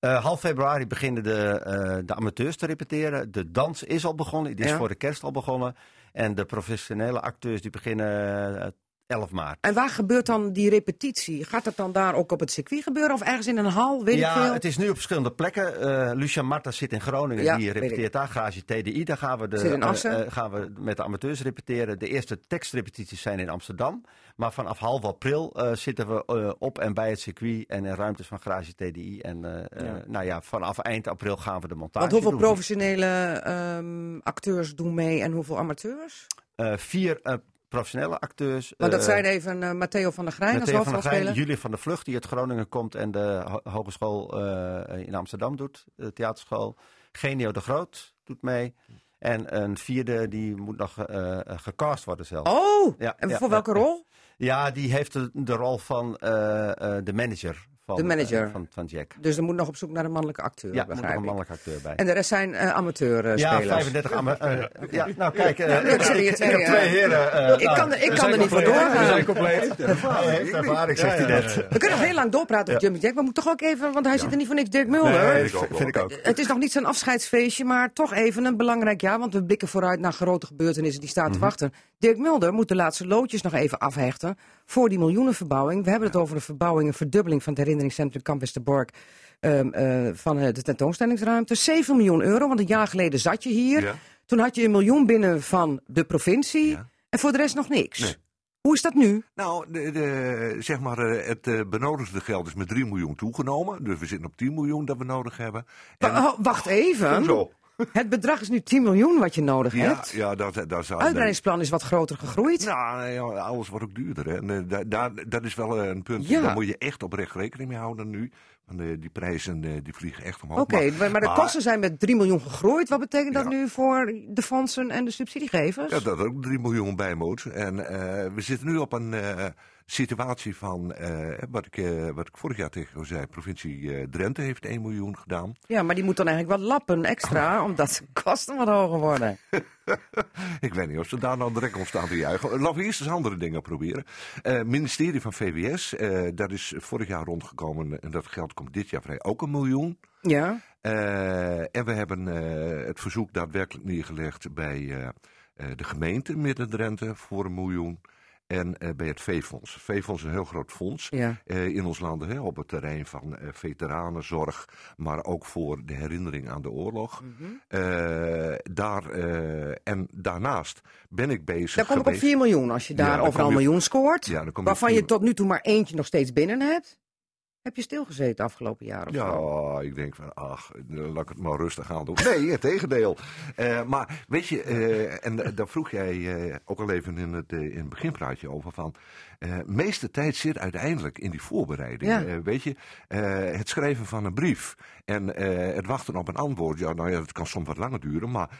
Eh, half februari beginnen de, eh, de amateurs te repeteren. De dans is al begonnen. Die is Ja. voor de kerst al begonnen. En de professionele acteurs die beginnen eh, 11 maart. En waar gebeurt dan die repetitie? Gaat dat dan daar ook op het circuit gebeuren of ergens in een hal? Weet ik ja, veel? het is nu op verschillende plekken. Eh Lucia Marta zit in Groningen, Ja, die ik. repeteert daar. Garage TDI, daar gaan we, de, eh, eh, gaan we met de amateurs repeteren. De eerste tekstrepetities zijn in Amsterdam. Maar vanaf half april eh, zitten we eh, op en bij het circuit en in ruimtes van Garage TDI. En eh, Ja. nou ja, vanaf eind april gaan we de montage Want hoeveel doen. professionele ehm, acteurs doen mee en hoeveel amateurs? Vier professionele acteurs. Want dat zijn even Matteo van der Grijn als Matteo van der Grijn, hoofdrolspeler. Julie van der Vlucht, die uit Groningen komt en de ho- hogeschool in Amsterdam doet, de theaterschool. Genio de Groot doet mee. En een vierde die moet nog gecast worden zelf. Oh, Ja, en ja, voor welke rol? Ja, die heeft de, de rol van eh, eh, de manager van, De manager. eh, van, van Jack. Dus er moet nog op zoek naar een mannelijke acteur, Ja, er moet nog een mannelijke acteur bij. En de rest zijn eh amateurspelers. ja, 35 ama- eh, ja, nou kijk, Ja, ik, er twee, heb twee heren. eh, ik nou, kan, er- ik kan er niet voor compleet. We zijn doorgaan. compleet. Hij heeft ervaring, zegt hij net. We kunnen nog heel lang doorpraten over Jumping Jack. Maar we moeten toch ook even, want hij zit er niet voor niks, Dirk Mulder. Nee, vind ik ook. Het is nog niet zijn afscheidsfeestje, maar toch even een belangrijk jaar. Want we blikken vooruit naar grote gebeurtenissen die staan te wachten. Dirk Mulder moet de laatste loodjes nog even afhechten voor die miljoenenverbouwing. We hebben het over een verbouwing, een verdubbeling van het herinneringscentrum Kamp Westerbork. eh, van eh, de tentoonstellingsruimte. 7 miljoen euro, want een jaar geleden zat je hier. Ja. Toen had je een miljoen binnen van de provincie. Ja. En voor de rest nog niks. Nee. Hoe is dat nu? Nou, de, de, zeg maar, eh, het benodigde geld is met 3 miljoen toegenomen. Dus we zitten op 10 miljoen dat we nodig hebben. En- Wa- wacht even. Zo. Het bedrag is nu 10 miljoen wat je nodig Ja, hebt. ja dat, dat zou... Uitbreidingsplan is wat groter gegroeid. Nou, alles wordt ook duurder. Hè. En, daar, dat is wel eh, een punt. Ja. Daar moet je echt oprecht rekening mee houden nu. Want eh, die prijzen eh, die vliegen echt omhoog. Oké, maar, maar de maar- kosten zijn met 3 miljoen gegroeid. Wat betekent dat nu voor de fondsen en de subsidiegevers? Ja, dat er ook 3 miljoen bij moet. En we zitten nu op een situatie van, eh, wat, ik, eh, wat ik vorig jaar tegen jou zei, provincie eh, Drenthe heeft 1 miljoen gedaan. Ja, maar die moet dan eigenlijk wat lappen extra, omdat de kosten wat hoger worden. Ik weet niet of ze daar nou direct om staan te juichen. Laten we eerst eens andere dingen proberen. Eh ministerie van VWS, dat is vorig jaar rondgekomen en dat geld komt dit jaar vrij ook een miljoen. Ja, en we hebben het verzoek daadwerkelijk neergelegd bij de gemeente Midden-Drenthe voor een miljoen. En eh, bij het V-fonds. Is een heel groot fonds ja. eh, in ons land hè, op het terrein van eh, veteranenzorg, maar ook voor de herinnering aan de oorlog. Mhm. Daar, en daarnaast ben ik bezig Dan kom ik op geweest- 4 miljoen als je Ja, daar dan overal een miljoen scoort. Ja, waarvan je tot nu toe maar eentje nog steeds binnen hebt. Heb je stilgezeten afgelopen jaar of zo? Ja, ik denk van, ach, laat ik het maar rustig aan doen. Nee, het tegendeel. Eh, maar weet je, eh, en daar vroeg jij eh, ook al even in het, in het beginpraatje over van... meeste tijd zit uiteindelijk in die voorbereiding. Ja. Weet je, het schrijven van een brief en het wachten op een antwoord. Ja, nou ja, dat kan soms wat langer duren, maar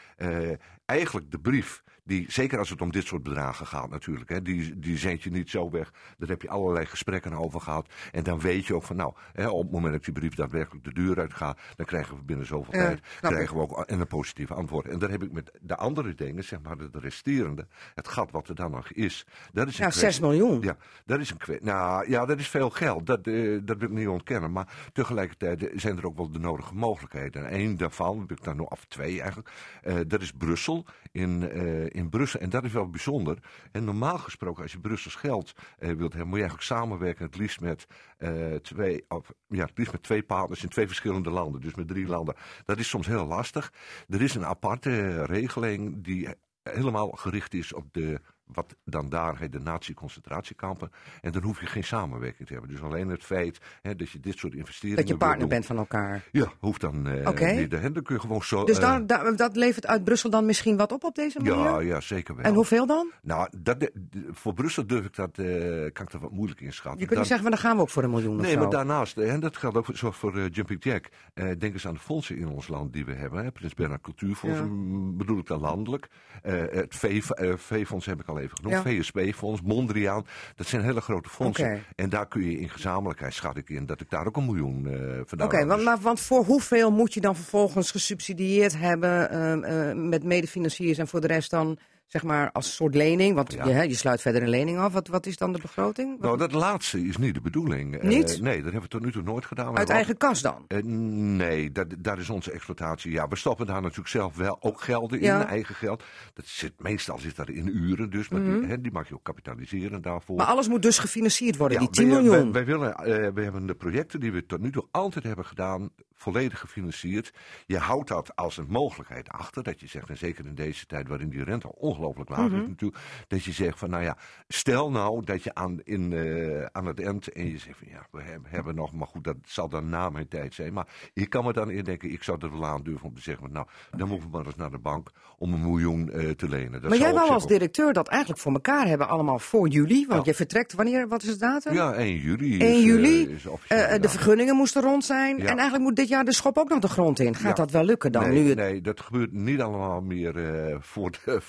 eigenlijk de brief... Die, zeker als het om dit soort bedragen gaat natuurlijk. Hè, die, die zend je niet zo weg. Daar heb je allerlei gesprekken over gehad. En dan weet je ook van nou, hè, op het moment dat die brief daadwerkelijk de deur uitgaat. Dan krijgen we binnen zoveel Ja, tijd krijgen we ook en een positief antwoord. En dan heb ik met de andere dingen, zeg maar de resterende. Het gat wat er dan nog is. Dat is een Ja, kwestie- 6 miljoen. ja, dat is een kwestie. Nou ja, dat is veel geld. Dat, eh, dat wil ik niet ontkennen. Maar tegelijkertijd eh, zijn er ook wel de nodige mogelijkheden. En één daarvan, heb ik daar nog af twee eigenlijk. eh, dat is Brussel. In, in Brussel. En dat is wel bijzonder. En normaal gesproken, als je Brussels geld eh, wilt hebben, moet je eigenlijk samenwerken. Het liefst met eh, twee, of, ja, het liefst met twee partners in twee verschillende landen. Dus met drie landen. Dat is soms heel lastig. Er is een aparte regeling die helemaal gericht is op de, wat dan daar heet de nazi-concentratiekampen. En dan hoef je geen samenwerking te hebben. Dus alleen het feit hè, dat je dit soort investeringen Dat je partner bent van elkaar. Ja, hoeft dan eh Oké. niet. hè. Dan kun je gewoon zo... Dus eh, daar, daar- dat levert uit Brussel dan misschien wat op op deze manier? ja, ja, zeker wel. en hoeveel dan? Nou, dat, voor Brussel durf ik dat, eh, kan ik dat wat moeilijk inschatten. Je kunt niet zeggen, maar dan gaan we ook voor een miljoen Nee, maar daarnaast, en dat geldt ook voor, voor eh, Jumping Jack. eh, denk eens aan de fondsen in ons land die we hebben. Hè. Prins Bernhard Cultuurfonds, Ja. mm, bedoel ik dan landelijk. Eh, het V- eh, V-fonds heb ik al even genoemd. Ja. VSP-fonds, Mondriaan. Dat zijn hele grote fondsen. En daar kun je in gezamenlijkheid, schat ik in, dat ik daar ook een miljoen eh vandaan Oké, want, Dus- maar, want voor hoeveel moet je dan vervolgens gesubsidieerd hebben ehm, eh, met medefinanciers en voor de rest dan zeg maar als soort lening? Want Ja. je, hè, je sluit verder een lening af. Wat, wat is dan de begroting? Nou, dat laatste is niet de bedoeling. Eh, Niet? nee, dat hebben we tot nu toe nooit gedaan. Uit eigen kas dan? Eh, nee, dat, daar is onze exploitatie. Ja, we stoppen daar natuurlijk zelf wel ook gelden in, Ja. Mhm. eigen geld. Dat zit, meestal zit dat in uren, dus maar die, hè, die mag je ook kapitaliseren daarvoor. Maar alles moet dus gefinancierd worden, Ja, die 10 wij- miljoen. Wij, wij willen, eh, we hebben de projecten die we tot nu toe altijd hebben gedaan, volledig gefinancierd. Je houdt dat als een mogelijkheid achter. Dat je zegt, en zeker in deze tijd waarin die rente ongelooflijk laag Mhm. is natuurlijk. Dat je zegt van, nou ja, stel nou dat je aan, in, eh, aan het eind en je zegt van, ja, we hebben, nog, maar goed, dat zal dan na mijn tijd zijn. Maar je kan me dan indenken, ik zou er wel aan durven om te zeggen, nou, dan moeten we maar eens naar de bank om een miljoen eh, te lenen. Dat maar jij wou als directeur dat eigenlijk voor elkaar hebben, allemaal voor juli. Want Ja. je vertrekt, wanneer, wat is het datum? Ja, 1 juli. 1 is, eh, juli. is Eh, de vergunningen moesten rond zijn. Ja. En eigenlijk moet dit jaar de schop ook nog de grond in. Gaat Ja. dat wel lukken dan? nee, nu het... nee, dat gebeurt niet allemaal meer eh, voor de,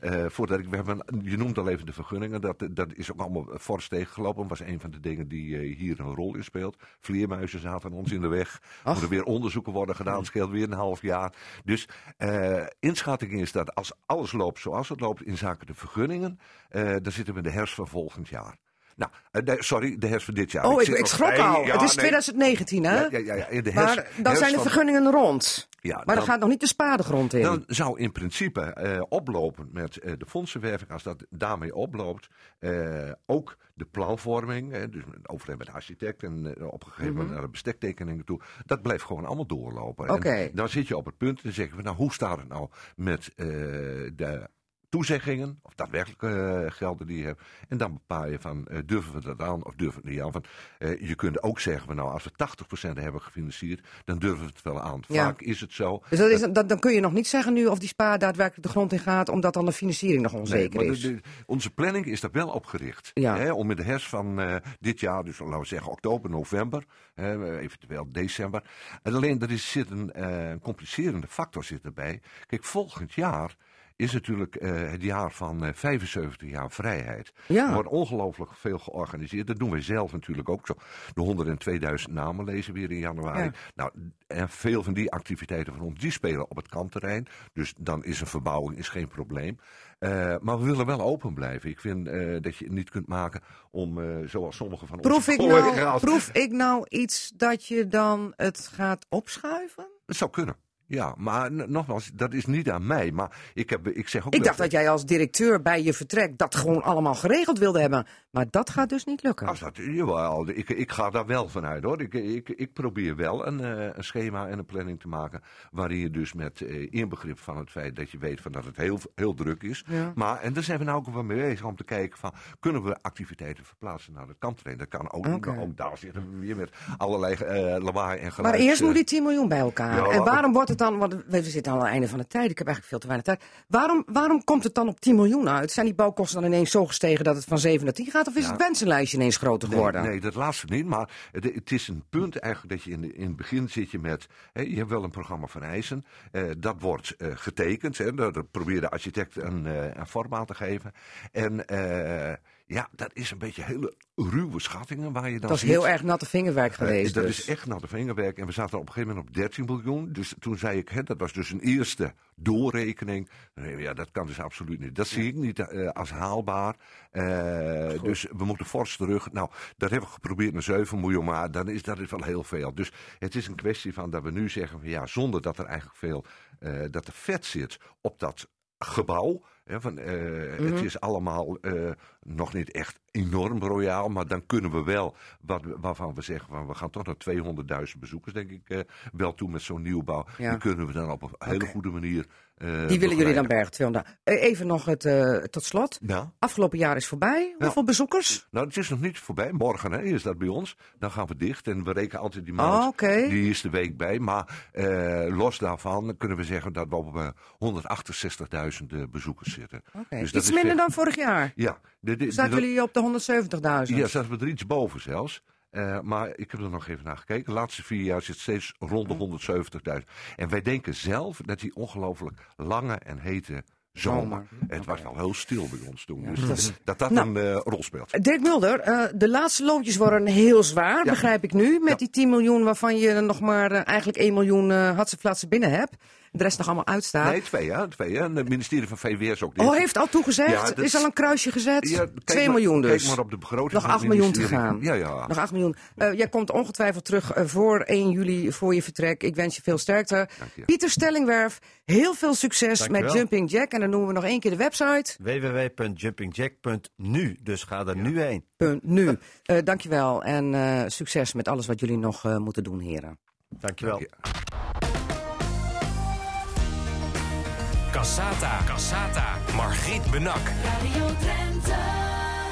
eh, voordat ik. We hebben, je noemt al even de vergunningen. Dat, dat is ook allemaal fors tegengelopen. was een van de dingen die eh, hier een rol in speelt. Vleermuizen zaten ons in de weg. Er moeten weer onderzoeken worden gedaan. Het scheelt weer een half jaar. Dus inschatting is dat als alles loopt zoals het loopt in zaken de vergunningen. dan zitten we in de herfst van volgend jaar. Nou, eh, sorry, de herfst van dit jaar. Oh, ik, ik schrok al. ja, het is nee. 2019, hè? Ja, ja, ja, de herfst, maar dan zijn de vergunningen rond. Ja, maar dan, dan- gaat nog niet de spade grond in. Dan zou in principe eh, oplopen met eh, de fondsenwerving, als dat daarmee oploopt, ook de planvorming, dus overleg met de architect en op een gegeven moment naar de bestektekeningen toe, dat blijft gewoon allemaal doorlopen. En Mhm. Oké. dan zit je op het punt en zeggen we, nou hoe staat het nou met de toezeggingen, of daadwerkelijk eh, gelden die je hebt. En dan bepaal je van, eh, durven we dat aan of durven we het niet aan. Van, eh, je kunt ook zeggen, van, nou als we 80% hebben gefinancierd, dan durven we het wel aan. Ja. Vaak is het zo. dus dat is, dat, dan kun je nog niet zeggen nu of die spa daadwerkelijk de grond in gaat, omdat dan de financiering nog onzeker is. de- onze planning is daar wel op gericht. Ja. Hè, om in de herfst van dit jaar, dus laten we zeggen oktober, november, hè, eventueel december. En alleen er is, zit een, een complicerende factor zit erbij. Kijk, volgend jaar is natuurlijk eh, het jaar van eh, 75 jaar vrijheid. Ja. Er wordt ongelooflijk veel georganiseerd. Dat doen wij zelf natuurlijk ook zo. De 102.000 namen lezen weer in januari. Ja. Nou, en veel van die activiteiten van ons, die spelen op het kantterrein. Dus dan is een verbouwing is geen probleem. Eh, maar we willen wel open blijven. Ik vind dat je het niet kunt maken om, zoals sommige van Proef ik, nou, proef ik nou iets dat je dan het gaat opschuiven? Het zou kunnen. Ja, maar nogmaals, dat is niet aan mij. Maar ik, heb, ik zeg ook Ik dacht dat jij als directeur bij je vertrek dat gewoon allemaal geregeld wilde hebben. Maar dat gaat dus niet lukken. Als dat, jawel, ik, ik ga daar wel vanuit hoor. Ik, ik, ik probeer wel een, eh, een schema en een planning te maken. Waarin je dus met eh, inbegrip van het feit dat je weet van dat het heel, heel druk is. Ja. Maar, en daar zijn we nou ook wel mee bezig om te kijken van. Kunnen we activiteiten verplaatsen naar de kantterrein? Dat kan ook. Nou, ook daar zitten we weer met allerlei eh lawaai en geluid. Maar eerst moet die 10 miljoen bij elkaar. Ja, en waarom wordt het dan, want we zitten al aan het einde van de tijd, ik heb eigenlijk veel te weinig tijd. Waarom, waarom komt het dan op 10 miljoen uit? Zijn die bouwkosten dan ineens zo gestegen dat het van 7 naar 10 gaat? Of is Ja. het wensenlijstje ineens groter Nee, geworden? nee, dat laatste niet. Maar het, het is een punt eigenlijk dat je in, de- in het begin zit je met... Hè, je hebt wel een programma van eisen. eh, dat wordt eh, getekend. Hè, daar daar probeert de architect een, eh, een vorm aan te geven. En eh, ja, dat is een beetje hele ruwe schattingen waar je dan dat is heel erg natte vingerwerk Eh, geweest. dat dus. is echt naar de vingerwerk. En we zaten op een gegeven moment op 13 miljoen. Dus toen zei ik, hè, dat was dus een eerste doorrekening. Nee, ja, dat kan dus absoluut niet. Dat zie ik niet eh, als haalbaar. Eh, dus we moeten fors terug. Nou, dat hebben we geprobeerd naar 7 miljoen. Maar dan is dat is wel heel veel. Dus het is een kwestie van dat we nu zeggen, van, ja, zonder dat er eigenlijk veel, dat er vet zit op dat gebouw. Hè, van, eh, Mhm. Het is allemaal eh, nog niet echt enorm royaal, maar dan kunnen we wel, wat, waarvan we zeggen, van, we gaan toch naar 200.000 bezoekers, denk ik, eh, wel toe met zo'n nieuwbouw. Ja. Die kunnen we dan op een hele goede manier eh, Die willen jullie dan bergen, 200. Eh, Even nog het, eh, tot slot. Ja. Afgelopen jaar is voorbij. Hoeveel bezoekers? Nou, het is nog niet voorbij. Morgen hè, is dat bij ons. Dan gaan we dicht en we rekenen altijd die maand. Oh. Die is de week bij. Maar los daarvan kunnen we zeggen dat we op eh, 168.000 bezoekers zitten. Dus dat Iets is minder dan vorig jaar. Ja. De, de, Zaten jullie op de 170.000? Ja, zaten we er iets boven zelfs. Eh, maar ik heb er nog even naar gekeken. De laatste vier jaar zit het steeds rond de 170.000. En wij denken zelf dat die ongelooflijk lange en hete zomer. Het was wel heel stil bij ons toen. dus dat dat Nou. een eh, rol speelt. Dirk Mulder, eh, de laatste loodjes worden heel zwaar, Ja. begrijp ik nu. Met Ja. die 10 miljoen waarvan je er nog maar eigenlijk 1 miljoen uh, binnen hebt. De rest nog allemaal uitstaat. Nee, twee, ja. Twee, hè. En het ministerie van VWS ook. Die oh, heeft- heeft al toegezegd? Ja, dat- is al een kruisje gezet? Ja, kijk 2 maar- miljoen dus. Kijk maar op de begroting. Nog van 8 het miljoen te gaan. Ja, ja. Nog 8 miljoen. Eh, jij komt ongetwijfeld terug eh, voor 1 juli, voor je vertrek. Ik wens je veel sterkte. Dank je. Pieter Stellingwerf, heel veel succes met. Jumping Jack. En dan noemen we nog één keer de website. www.jumpingjack.nu. Dus ga er nu heen. Punt nu. Eh dankjewel en eh, succes met alles wat jullie nog eh, moeten doen, heren. Dankjewel. Ja. Cassata. Cassata. Margriet Benak. Radio Drenthe.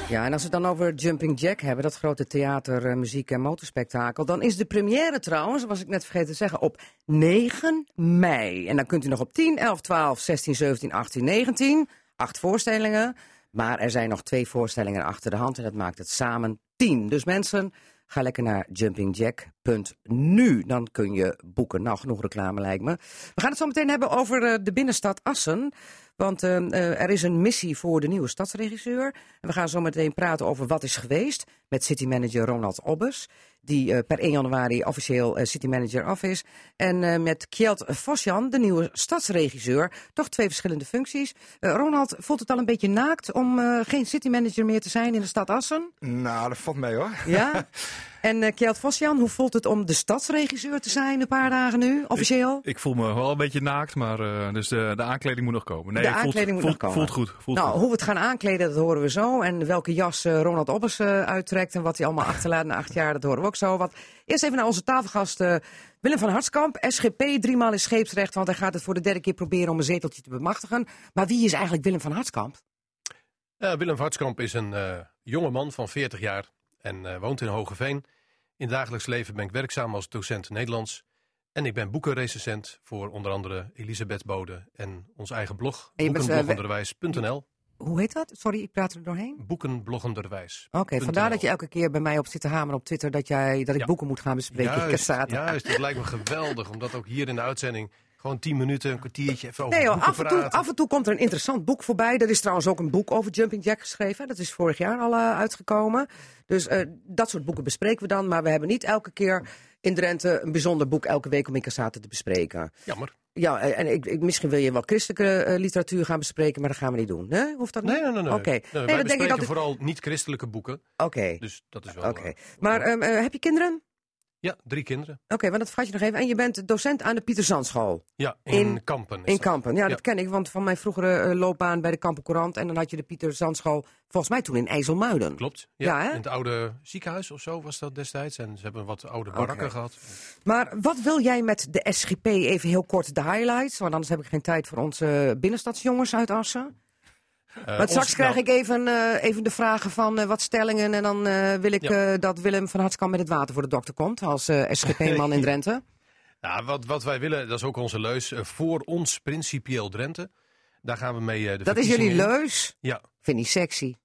Ja, en als we het dan over Jumping Jack hebben, dat grote theater, eh, muziek en motorspektakel, dan is de première trouwens, was ik net vergeten te zeggen, op 9 mei. En dan kunt u nog op 10, 11, 12, 16, 17, 18, 19, acht voorstellingen. Maar er zijn nog twee voorstellingen achter de hand en dat maakt het samen 10. Dus mensen, ga lekker naar jumpingjack.nu. Dan kun je boeken. Nou, genoeg reclame lijkt me. We gaan het zo meteen hebben over eh, de binnenstad Assen. Want eh, eh, er is een missie voor de nieuwe stadsregisseur. En we gaan zo meteen praten over wat is geweest met citymanager Ronald Obbes. Die eh, per 1 januari officieel eh, citymanager af is. En eh, met Kjeld Vosjan, de nieuwe stadsregisseur. Toch twee verschillende functies. Eh, Ronald, voelt het al een beetje naakt om eh, geen citymanager meer te zijn in de stad Assen? Nou, dat valt mee hoor. Ja? En eh Kjeld Vosjan, hoe voelt het om de stadsregisseur te zijn een paar dagen nu, officieel? Ik voel me wel een beetje naakt, maar eh, dus de, de aankleding moet nog komen. Nee, De voelt- aankleding moet voelt, nog komen. Voelt goed. Voelt nou, goed. hoe we het gaan aankleden, dat horen we zo. En welke jas eh, Ronald Obbers eh, uittrekt en wat hij allemaal achterlaat na acht jaar, dat horen we ook zo. Wat. Eerst even naar onze tafelgast eh, Willem van Hartskamp, SGP, driemaal in scheepsrecht, want hij gaat het voor de derde keer proberen om een zeteltje te bemachtigen. Maar wie is eigenlijk Willem van Hartskamp? Eh, Willem Hartskamp is een eh, jonge man van 40 jaar en woont in Hogeveen. In het dagelijks leven ben ik werkzaam als docent Nederlands. En ik ben boekenrecensent voor onder andere Elisabeth Bode en ons eigen blog, En Hoe heet dat? Sorry, ik praat er doorheen. Boekenbloggenderwijs. Oké, vandaar dat je elke keer bij mij op zit te hameren op Twitter dat, jij, dat ik Ja. boeken moet gaan bespreken. Juist, juist, het lijkt me geweldig, omdat ook hier in de uitzending gewoon 10 minuten, een kwartiertje even over Nee joh, af en, toe, praten. af en toe komt er een interessant boek voorbij. Er is trouwens ook een boek over Jumping Jack geschreven. Dat is vorig jaar al eh, uitgekomen. Dus eh, dat soort boeken bespreken we dan. Maar we hebben niet elke keer in Drenthe een bijzonder boek elke week om in Cassata te bespreken. Jammer. Ja, en ik, ik, misschien wil je wel christelijke eh, literatuur gaan bespreken, maar dat gaan we niet doen. Nee, hoeft dat niet? Nee, nee, nee. nee. Oké, Nee, nee, dat denk ik altijd. vooral niet-christelijke boeken, Oké, dus dat is wel... oké. eh, Maar ehm, eh, heb je kinderen? Ja, drie kinderen. Oké, want dat vergat je nog even. En je bent docent aan de Pieter Zandschool. Ja, in, In- Kampen. In dat. Kampen, ja, Ja. dat ken ik, want van mijn vroegere eh, loopbaan bij de Kampen Courant. En dan had je de Pieter Zandschool, volgens mij toen in IJsselmuiden. Klopt. Ja, Ja, hè? in het oude ziekenhuis of zo was dat destijds. En ze hebben wat oude barakken gehad. Maar wat wil jij met de SGP? Even heel kort de highlights, want anders heb ik geen tijd voor onze binnenstadsjongens uit Assen. Eh, Want ons- straks krijg nou, ik even, eh, even de vragen van eh, wat stellingen. En dan wil ik Ja. dat Willem van Hartskamp met het water voor de dokter komt. Als SGP-man in Drenthe. nou, wat, wat wij willen, dat is ook onze leus. voor ons principieel Drenthe. Daar gaan we mee de Dat is jullie leus. Ja, Vind ik sexy.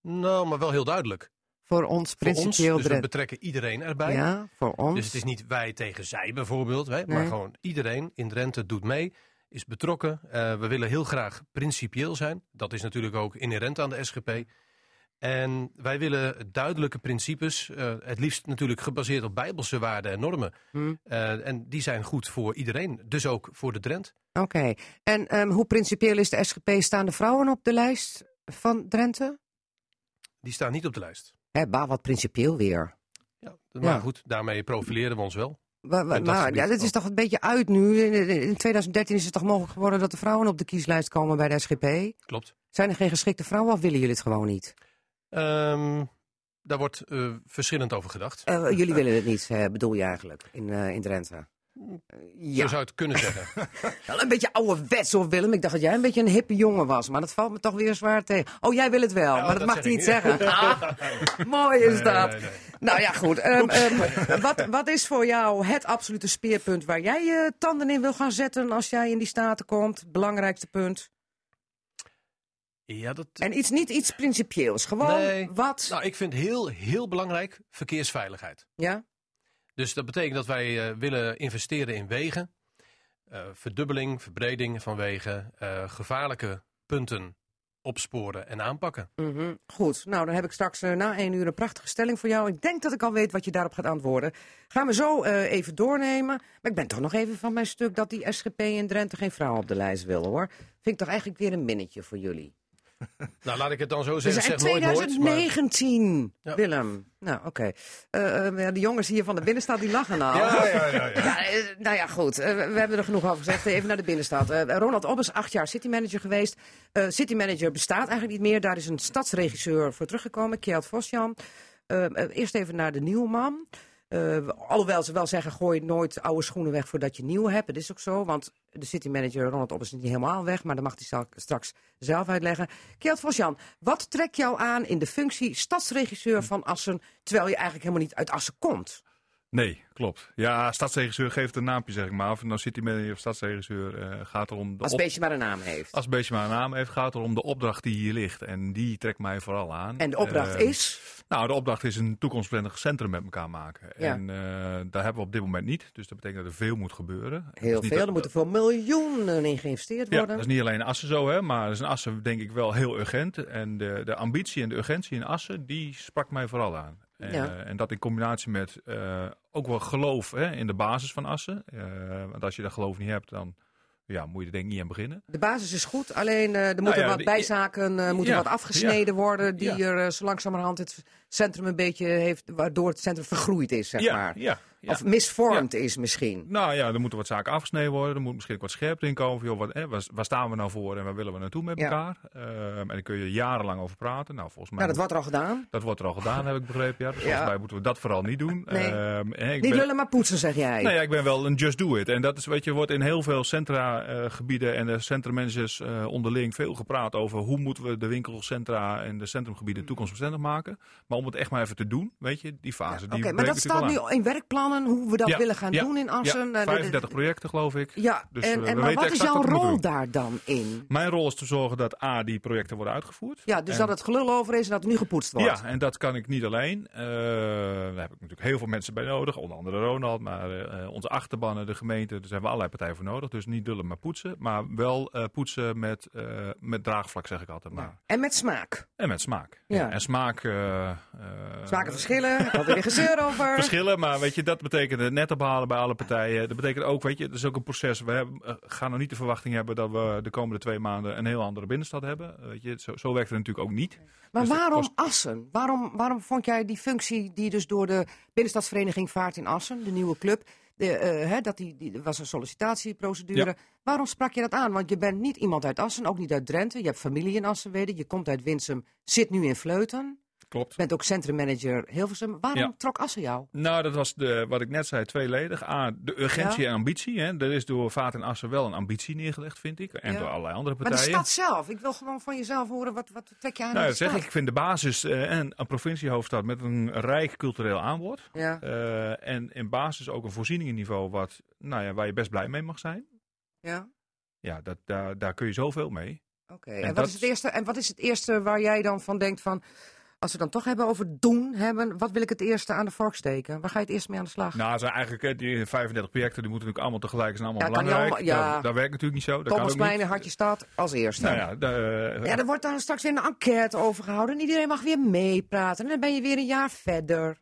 nou, maar wel heel duidelijk. Voor ons Voor ons, principieel dus we Drenthe. betrekken iedereen erbij. Ja, voor ons. Dus het is niet wij tegen zij bijvoorbeeld, hè, maar gewoon iedereen in Drenthe doet mee, is betrokken. Eh, we willen heel graag principieel zijn. Dat is natuurlijk ook inherent aan de SGP. En wij willen duidelijke principes, eh, het liefst natuurlijk gebaseerd op bijbelse waarden en normen. Hm. Eh, en die zijn goed voor iedereen, dus ook voor de Drent. Oké. En ehm, hoe principieel is de SGP? Staan de vrouwen op de lijst van Drenthe? Die staan niet op de lijst. Bah, wat principieel weer. Ja, maar Ja. goed, daarmee profileren we ons wel. Dat maar gebied ja, dit is toch een beetje uit nu. In, in 2013 is het toch mogelijk geworden dat de vrouwen op de kieslijst komen bij de SGP? Klopt. Zijn er geen geschikte vrouwen of willen jullie het gewoon niet? Ehm, daar wordt eh, verschillend over gedacht. Eh, jullie willen het niet, eh, bedoel je eigenlijk, in, eh, in Drenthe? Zo ja, zou je het kunnen zeggen. wel een beetje ouderwets hoor Willem. Ik dacht dat jij een beetje een hippe jongen was, maar dat valt me toch weer zwaar tegen. Oh, jij wil het wel, maar dat, dat mag ik niet zeggen. Ah, mooi is dat. nee, nee. Nou ja, goed. Ehm, ehm, wat, wat is voor jou het absolute speerpunt waar jij je tanden in wil gaan zetten als jij in die staten komt? Belangrijkste punt. Ja, dat, En iets, niet iets principieels. Gewoon Nee. wat. Nou, ik vind heel, heel belangrijk verkeersveiligheid. Ja? Dus dat betekent dat wij eh, willen investeren in wegen. eh, verdubbeling, verbreding van wegen. eh, gevaarlijke punten opsporen en aanpakken. Mhm, Goed, nou dan heb ik straks na één uur een prachtige stelling voor jou. Ik denk dat ik al weet wat je daarop gaat antwoorden. Gaan we zo even doornemen. Maar ik ben toch nog even van mijn stuk dat die SGP in Drenthe geen vrouw op de lijst willen hoor. Vind ik toch eigenlijk weer een minnetje voor jullie. Nou, laat ik het dan zo zeggen. zijn Zeg nooit nooit. maar- 2019, Ja. Willem. Nou, oké. Eh, eh, de jongens hier van de binnenstad die lachen al. Ja, ja, ja. ja. Ja, eh, nou ja, goed. We hebben er genoeg over gezegd. Even naar de binnenstad. Ronald Obbes, acht jaar citymanager geweest. Citymanager bestaat eigenlijk niet meer. Daar is een stadsregisseur voor teruggekomen, Kjeld Vosjan. Eerst even naar de nieuwman. Eh, alhoewel ze wel zeggen, gooi nooit oude schoenen weg voordat je nieuw hebt. Dat is ook zo, want de citymanager Ronald Obbes is niet helemaal weg. Maar dat mag hij straks zelf uitleggen. Kjeld Vosjan, wat trekt jou aan in de functie stadsregisseur van Assen... terwijl je eigenlijk helemaal niet uit Assen komt? Nee, klopt. Ja, stadsregisseur geeft een naampje, zeg ik maar. Of nou city manager of stadsregisseur eh, gaat erom... De Als het beestje maar een naam heeft. Als het beestje maar een naam heeft, gaat het erom de opdracht die hier ligt. En die trekt mij vooral aan. En de opdracht Eh, is... Nou, de opdracht is een toekomstbestendig centrum met elkaar maken. Ja. En eh, daar hebben we op dit moment niet. Dus dat betekent dat er veel moet gebeuren. Heel veel, dat- er moeten veel miljoenen in geïnvesteerd Ja, worden. dat is niet alleen in Assen zo, hè, maar dat is in Assen denk ik wel heel urgent. En de, de ambitie en de urgentie in Assen, die sprak mij vooral aan. Ja. eh, en dat in combinatie met eh, ook wel geloof hè, in de basis van Assen. Eh, want als je dat geloof niet hebt, dan ja, moet je er denk ik niet aan beginnen. De basis is goed, alleen er moeten ja, wat bijzaken moeten ja, wat afgesneden worden. Die er zo langzamerhand het centrum een beetje heeft, waardoor het centrum vergroeid is, zeg ja, maar. ja, ja. Of misvormd is misschien. Nou ja, er moeten wat zaken afgesneden worden. Er moet misschien wat scherper in komen. Van, joh, wat, hè, waar, staan we nou voor en waar willen we naartoe met Ja. elkaar? Ehm, en daar kun je jarenlang over praten. Nou, volgens mij Nou, dat wordt er al gedaan. dat wordt er al gedaan, heb ik begrepen. Ja. Dus volgens Ja. mij moeten we dat vooral niet doen. Nee. Hè, ik Niet ben- lullen, maar poetsen, zeg jij. Nou ja, ik ben wel een just do it. En dat is, weet je, wordt in heel veel centra-gebieden en de centrummanagers eh, onderling veel gepraat over hoe moeten we de winkelcentra en de centrumgebieden toekomstbestendig maken. Maar om het echt maar even te doen, weet je, die fase. Oké, die maar dat staat nu in hoe we dat Ja, willen gaan ja, doen in. Assen. Ja, Eh, de- de- 35 projecten geloof ik. Ja, Dus, en, eh, maar weten wat is jouw rol daar dan in? Mijn rol is te zorgen dat A, die projecten worden uitgevoerd. Ja, dus En- dat het gelul over is en dat er nu gepoetst wordt. Ja, en dat kan ik niet alleen. Eh, daar heb ik natuurlijk heel veel mensen bij nodig. Onder andere Ronald, maar eh, onze achterbannen, de gemeente. Daar hebben we allerlei partijen voor nodig. Dus niet dullen, maar poetsen. Maar wel eh, poetsen met, eh, met draagvlak, zeg ik altijd maar. En met smaak. En met smaak. Ja. En smaak... eh, eh, Smaken verschillen, altijd weer gezeur over. Verschillen, maar weet je, dat betekent het net ophalen bij alle partijen. Dat betekent ook, weet je, het is ook een proces. We hebben, eh, gaan nog niet de verwachting hebben dat we de komende twee maanden een heel andere binnenstad hebben. Eh, Weet je, zo, zo werkt het natuurlijk ook niet. Maar Dus dat waarom kost- Assen? Waarom, waarom vond jij die functie die dus door de binnenstadsvereniging Vaart in Assen, de nieuwe club, de, eh, hè, dat die, die was een sollicitatieprocedure. Ja. Waarom sprak je dat aan? Want je bent niet iemand uit Assen, ook niet uit Drenthe. Je hebt familie in Assen, weet ik. Je komt uit Winsum, zit nu in Vleuten. Klopt. Je bent ook centrummanager Hilversum. Waarom Ja. trok Assen jou? Nou, dat was de, wat ik net zei, tweeledig. A, de urgentie Ja. en ambitie. Hè. Er is door Vaart en Assen wel een ambitie neergelegd, vind ik. En Ja. door allerlei andere Maar de partijen. stad zelf, ik wil gewoon van jezelf horen, wat, wat trek je aan nou, dat zeg ik. Ik vind de basis en een provinciehoofdstad met een rijk cultureel aanbod. Ja, Eh, en in basis ook een voorzieningenniveau wat, nou ja, waar je best blij mee mag zijn. ja. Ja, dat, daar, daar kun je zoveel mee. Oké, En en, wat dat- is het eerste, en wat is het eerste waar jij dan van denkt van... Als we dan toch hebben over doen hebben, wat wil ik het eerste aan de vork steken? Waar ga je het eerst mee aan de slag? Nou, zijn eigenlijk eh, die 35 projecten, die moeten natuurlijk allemaal tegelijk zijn allemaal Ja, belangrijk. allemaal- ja. dat, dat werkt natuurlijk niet zo. Niet. en Hartje Stad als eerste. Nou ja, de, Ja, er wordt dan straks weer een enquête over gehouden. En iedereen mag weer meepraten. En dan ben je weer een jaar verder.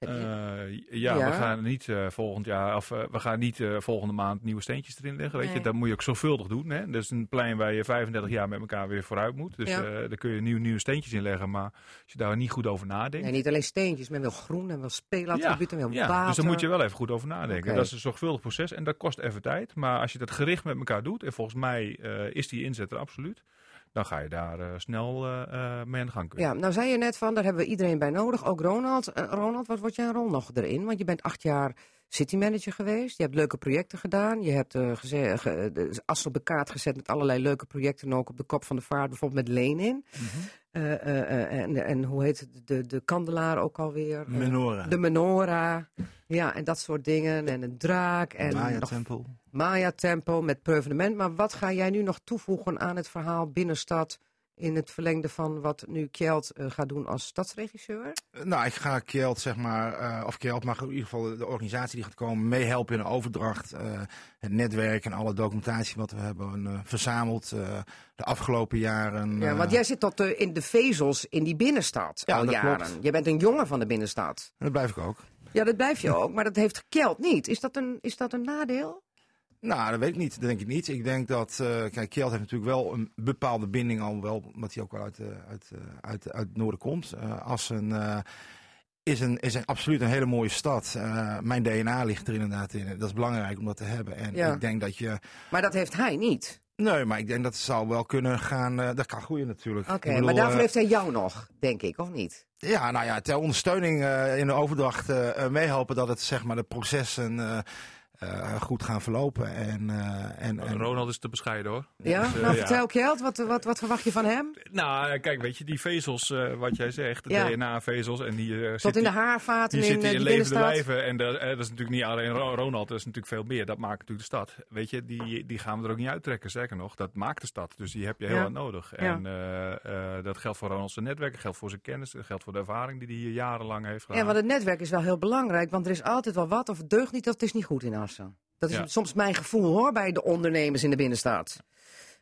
Je- Eh, ja, Ja. we gaan niet eh, volgend jaar of eh, we gaan niet eh, volgende maand nieuwe steentjes erin leggen. Weet je, dat moet je ook zorgvuldig doen. Hè? Dat is een plein waar je 35 jaar met elkaar weer vooruit moet. Dus Ja. eh, daar kun je nieuwe, nieuwe steentjes in leggen. Maar als je daar niet goed over nadenkt. nee, niet alleen steentjes. Men wil groen en wil speelattribuut en wil ja, water. dus daar moet je wel even goed over nadenken. Dat is een zorgvuldig proces en dat kost even tijd. Maar als je dat gericht met elkaar doet, en volgens mij eh, is die inzet er absoluut, dan ga je daar eh, snel eh, eh, mee aan de gang kunnen. Ja, nou zei je net van, daar hebben we iedereen bij nodig. Ook Ronald. Ronald, wat wordt jouw rol nog erin? Want je bent acht jaar citymanager geweest. Je hebt leuke projecten gedaan. Je hebt eh geze- ge- de as op de kaart gezet met allerlei leuke projecten. Ook op de kop van de vaart, bijvoorbeeld met Lenin. Mhm. Eh, eh, eh, en, en hoe heet het? De, de kandelaar ook alweer. Menorah. de menorah. Ja, en dat soort dingen. En een draak. En nog in het verlengde van wat nu Kjeld eh, gaat doen als stadsregisseur? Nou, ik ga Kjeld, zeg maar, eh, of Kjeld mag in ieder geval de organisatie die gaat komen meehelpen in de overdracht. eh, het netwerk en alle documentatie wat we hebben eh, verzameld eh, de afgelopen jaren. Ja, eh, want jij zit tot eh, in de vezels in die binnenstad Ja, al jaren. klopt. Je bent een jongen van de binnenstad. en dat blijf ik ook. Ja, dat blijf je ook, maar dat heeft Kjeld niet. Is dat een, is dat een nadeel? Nou, dat weet ik niet. Dat denk ik niet. Ik denk dat, eh kijk, Kjeld heeft natuurlijk wel een bepaalde binding al wel, omdat hij ook wel uit, eh, uit, uit, uit het noorden komt. Assen is, een, is een, absoluut een hele mooie stad. Mijn DNA ligt er inderdaad in. Dat is belangrijk om dat te hebben. En Ja. ik denk dat je, Maar dat heeft hij niet. nee, maar ik denk dat het zou wel kunnen gaan, dat kan groeien natuurlijk. Oké, maar daarvoor heeft hij jou nog, denk ik, of niet? Ja, nou ja, ter ondersteuning in de overdracht eh, eh, meehelpen dat het, zeg maar, de processen eh, goed gaan verlopen. En, eh, en, en, Ronald is te bescheiden hoor. Ja? Dus, eh, nou, ja. vertel Kjeld, wat, wat, wat verwacht je van hem? Nou, kijk, weet je, die vezels, eh, wat jij zegt, de Ja. DNA-vezels, en die eh, Tot zit in de die- haarvaten Die in, zitten eh, in die levende lijven. En dat, dat is natuurlijk niet alleen Ro- Ronald, dat is natuurlijk veel meer. Dat maakt natuurlijk de stad. Weet je, die, die gaan we er ook niet uittrekken. Zeker nog, dat maakt de stad. Dus die heb je heel Ja. hard nodig. Ja. En eh, eh, dat geldt voor Ronald zijn netwerk, geldt voor zijn kennis, geldt voor de ervaring die hij hier jarenlang heeft gedaan. Ja, want het netwerk is wel heel belangrijk, want er is altijd wel wat of het deugt niet of het is niet goed in Dat is Ja. soms mijn gevoel hoor, bij de ondernemers in de binnenstad.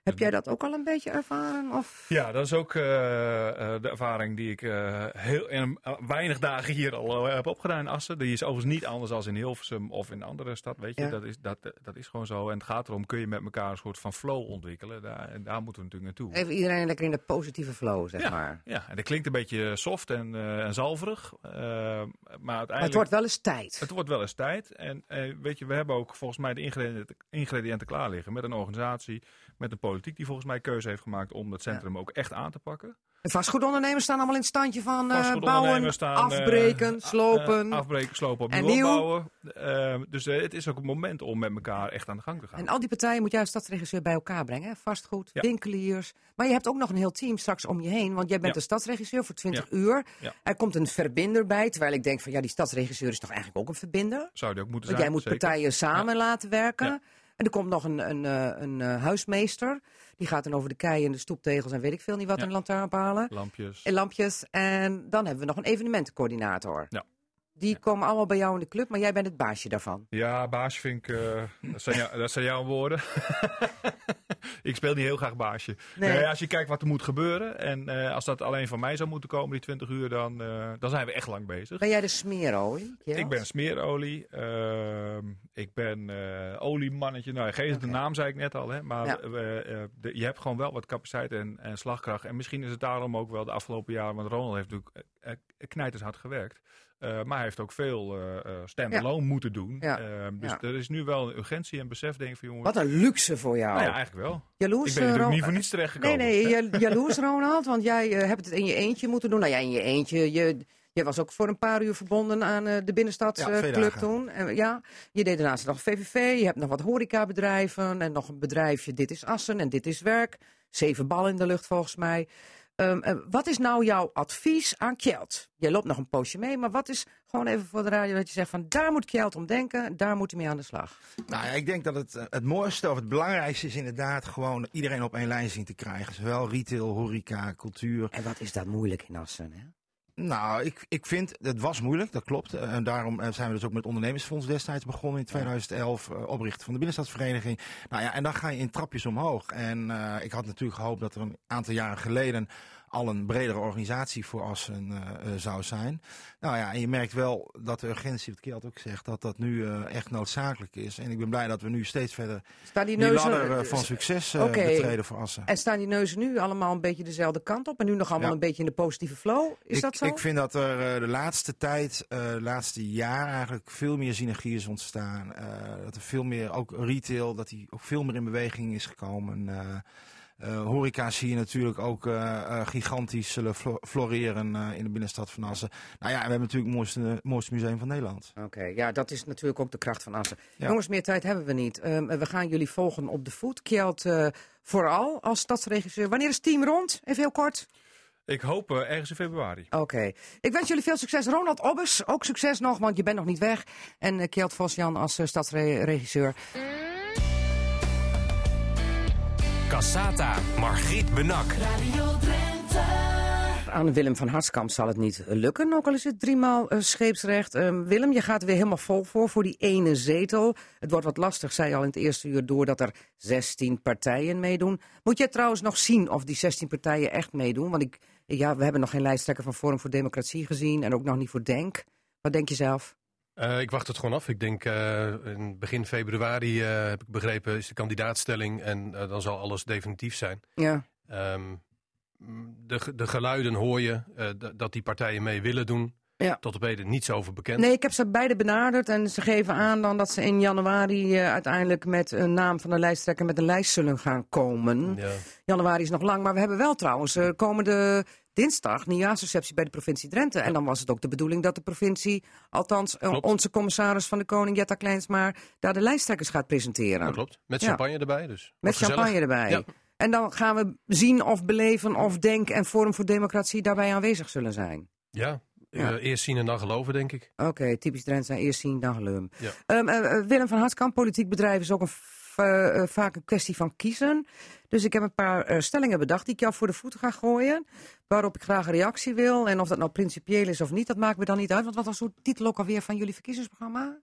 Heb jij dat ook al een beetje ervaren? Of? Ja, dat is ook eh, eh, de ervaring die ik eh, heel, in weinig dagen hier al heb opgedaan in Assen. Die is overigens niet anders dan in Hilversum of in een andere stad, weet je. Ja. Dat, is, dat, dat is gewoon zo. En het gaat erom, kun je met elkaar een soort van flow ontwikkelen. Daar, en daar moeten we natuurlijk naartoe. Even iedereen lekker in de positieve flow, zeg Ja. maar. Ja, en dat klinkt een beetje soft en, en zalverig. maar uiteindelijk... Maar het wordt wel eens tijd. Het wordt wel eens tijd. En weet je, we hebben ook volgens mij de ingrediënten, ingrediënten klaar liggen. Met een organisatie, met een politiek die volgens mij keuze heeft gemaakt om dat centrum ook echt aan te pakken. De vastgoedondernemers staan allemaal in het standje van eh, bouwen, staan, eh, afbreken, slopen. Eh, afbreken, slopen, opnieuw En nieuw. opbouwen. Eh, dus eh, het is ook het moment om met elkaar echt aan de gang te gaan. En al die partijen moet jij als stadsregisseur bij elkaar brengen. hè? Vastgoed, Ja. winkeliers. Maar je hebt ook nog een heel team straks om je heen. Want jij bent Ja. een stadsregisseur voor 20 Ja. uur. Er komt een verbinder bij. Terwijl ik denk van ja, die stadsregisseur is toch eigenlijk ook een verbinder? Zou die ook moeten Want zijn? jij moet zeker. partijen samen laten werken. En er komt nog een, een, eh, een, eh, huismeester. Die gaat dan over de keien en de stoeptegels en weet ik veel niet wat Ja. een lantaarnpalen. Lampjes. En lampjes. En dan hebben we nog een evenementencoördinator. Ja. Die komen allemaal bij jou in de club, maar jij bent het baasje daarvan. Ja, baasje vind ik... eh, dat, zijn jou- dat zijn jouw woorden. ik speel niet heel graag baasje. Nee. Nee, als je kijkt wat er moet gebeuren... en eh, als dat alleen van mij zou moeten komen, die 20 uur... dan, eh, dan zijn we echt lang bezig. Ben jij de smeerolie? Ik ben smeerolie. ehm, ik ben oliemannetje. Nou, geef het de naam, zei ik net al. Hè, maar Ja. de- je hebt gewoon wel wat capaciteit en, en slagkracht. En misschien is het daarom ook wel de afgelopen jaren... want Ronald heeft natuurlijk knijters hard gewerkt. Eh, maar hij heeft ook veel eh eh, stand-alone moeten doen. Dus er is nu wel een urgentie en besef, denk ik, van jongens. Wat een luxe voor jou. Nou ja, eigenlijk wel. Jaloers, ik ben natuurlijk niet voor niets Nee, terechtgekomen. nee, ja- jaloers Ronald, want jij hebt het in je eentje moeten doen. Nou ja, in je eentje. Je, jij was ook voor een paar uur verbonden aan de binnenstadsclub toen. En, ja, je deed daarnaast nog VVV, je hebt nog wat horecabedrijven en nog een bedrijfje Dit is Assen en Dit is Werk. Zeven ballen in de lucht volgens mij. Ehm, eh, wat is nou jouw advies aan Kjeld? Jij loopt nog een poosje mee, maar wat is gewoon even voor de radio dat je zegt van daar moet Kjeld om denken, daar moet hij mee aan de slag. Nou ja, ik denk dat het, eh, het mooiste of het belangrijkste is inderdaad gewoon iedereen op één lijn zien te krijgen. Zowel retail, horeca, cultuur. En wat is dat moeilijk in Assen, hè? Nou, ik, ik vind, het was moeilijk, dat klopt. Eh, En daarom eh, zijn we dus ook met het ondernemersfonds destijds begonnen in 2011. eh, oprichten van de Binnenstadsvereniging. Nou ja, en dan ga je in trapjes omhoog. En ik had natuurlijk gehoopt dat er een aantal jaren geleden al een bredere organisatie voor Assen eh, eh, zou zijn. Nou ja, en je merkt wel dat de urgentie, wat Kjeld ook zegt, dat dat nu eh, echt noodzakelijk is. En ik ben blij dat we nu steeds verder Staan die die neuzen, ladder van succes Oké. betreden voor Assen. En staan die neuzen nu allemaal een beetje dezelfde kant op? En nu nog allemaal Ja. een beetje in de positieve flow? Is ik, dat zo? Ik vind dat er de laatste tijd, de laatste jaar eigenlijk veel meer synergie is ontstaan. Dat er veel meer, ook retail, dat die ook veel meer in beweging is gekomen. Horeca zie je natuurlijk ook eh, eh, gigantisch zullen flo- floreren eh, in de binnenstad van Assen. Nou ja, we hebben natuurlijk het mooiste, het mooiste museum van Nederland. Oké, ja, dat is natuurlijk ook de kracht van Assen. Ja. Jongens, meer tijd hebben we niet. Ehm, we gaan jullie volgen op de voet. Kjeld eh, vooral als stadsregisseur. Wanneer is het team rond? Even heel kort. Ik hoop eh, ergens in februari. Oké. Ik wens jullie veel succes. Ronald Obbes, ook succes nog, want je bent nog niet weg. En uh, Kjeld Vosjan als uh, stadsregisseur. Cassata, Margriet Benak. Aan Willem van Harskamp zal het niet lukken, ook al is het driemaal uh, scheepsrecht. Uh, Willem, je gaat er weer helemaal vol voor, voor die ene zetel. Het wordt wat lastig, zei je al in het eerste uur, doordat er 16 partijen meedoen. Moet jij trouwens nog zien of die 16 partijen echt meedoen? Want ik, ja, we hebben nog geen lijsttrekker van Forum voor Democratie gezien en ook nog niet voor Denk. Wat denk je zelf? Uh, ik wacht het gewoon af. Ik denk uh, in begin februari, uh, heb ik begrepen, is de kandidaatstelling en dan zal alles definitief zijn. Ja. Um, de, de geluiden hoor je dat die partijen mee willen doen. Ja. Tot op heden niets over bekend. Nee, ik heb ze beide benaderd en ze geven aan dan dat ze in januari uiteindelijk met een naam van de lijsttrekker met een lijst zullen gaan komen. Ja. Januari is nog lang, maar we hebben wel trouwens komende dinsdag nieuwjaarsreceptie bij de provincie Drenthe. En dan was het ook de bedoeling dat de provincie, althans Klopt. onze commissaris van de Koning, Jetta Kleinsmaar, daar de lijsttrekkers gaat presenteren. Dat klopt. Met Ja. champagne erbij dus. Met champagne erbij. Ja. En dan gaan we zien of beleven of Denk en Forum voor Democratie daarbij aanwezig zullen zijn. Ja, Ja. Eh, eerst zien en dan geloven denk ik. Oké, typisch Drenthe eerst zien, dan. Ja. Ehm, eh, eh, Willem van Hartkamp, politiek bedrijf is ook een eh, eh, vaak een kwestie van kiezen. Dus ik heb een paar eh, stellingen bedacht die ik jou voor de voeten ga gooien. Waarop ik graag een reactie wil. En of dat nou principieel is of niet, dat maakt me dan niet uit. Want wat was de titel ook alweer van jullie verkiezingsprogramma?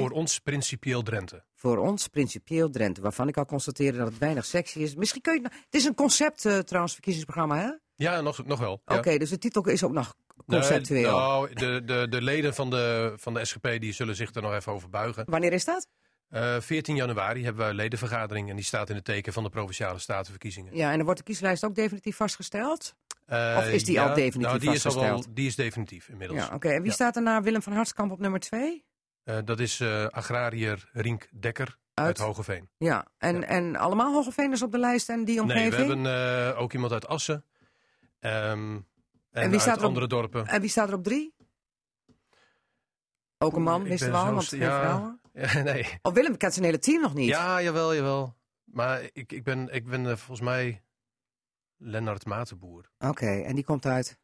Voor ons principieel Drenthe. Voor ons principieel Drenthe. Waarvan ik al constateerde dat het weinig sexy is. Misschien kun je... het nou- Het is een concept eh, trouwens, verkiezingsprogramma hè? Ja, nog, nog wel. Ja. Oké, dus de titel is ook nog conceptueel. Nee, nou, de, de, de leden van de, van de SGP die zullen zich er nog even over buigen. Wanneer is dat? Eh 14 januari hebben we een ledenvergadering en die staat in het teken van de provinciale statenverkiezingen. Ja, en dan wordt de kieslijst ook definitief vastgesteld? Eh, Of is die al definitief nou, die is al wel, vastgesteld? Die is definitief inmiddels. Ja, oké. En wie Ja. staat er na Willem van Hartskamp op nummer 2? Eh, dat is eh, agrariër Rink Dekker uit, Uit? Hogeveen. Ja, en, Ja. en allemaal Hogeveeners op de lijst en die omgeving? Nee, we hebben eh, ook iemand uit Assen. Ehm, en wie staat uit er op- andere dorpen. En wie staat er op 3? Ook een man, wisten we al, want ja. vrouwen. Ja, nee. Oh, Willem kent zijn hele team nog niet. Ja, jawel, jawel. Maar ik, ik ben, ik ben eh, volgens mij Lennart Matenboer, Oké, en die komt uit...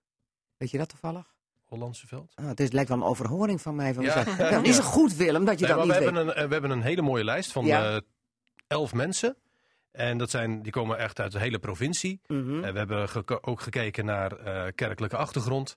Weet je dat toevallig? Hollandse Veld. Ah, het is, lijkt wel een overhoring van mij. Van Ja. ja. is het goed, Willem, dat je Nee, dat niet we, weet? hebben een, eh, we hebben een hele mooie lijst van Ja. eh, elf mensen. En dat zijn, die komen echt uit de hele provincie. Eh, we hebben ook gekeken naar kerkelijke achtergrond.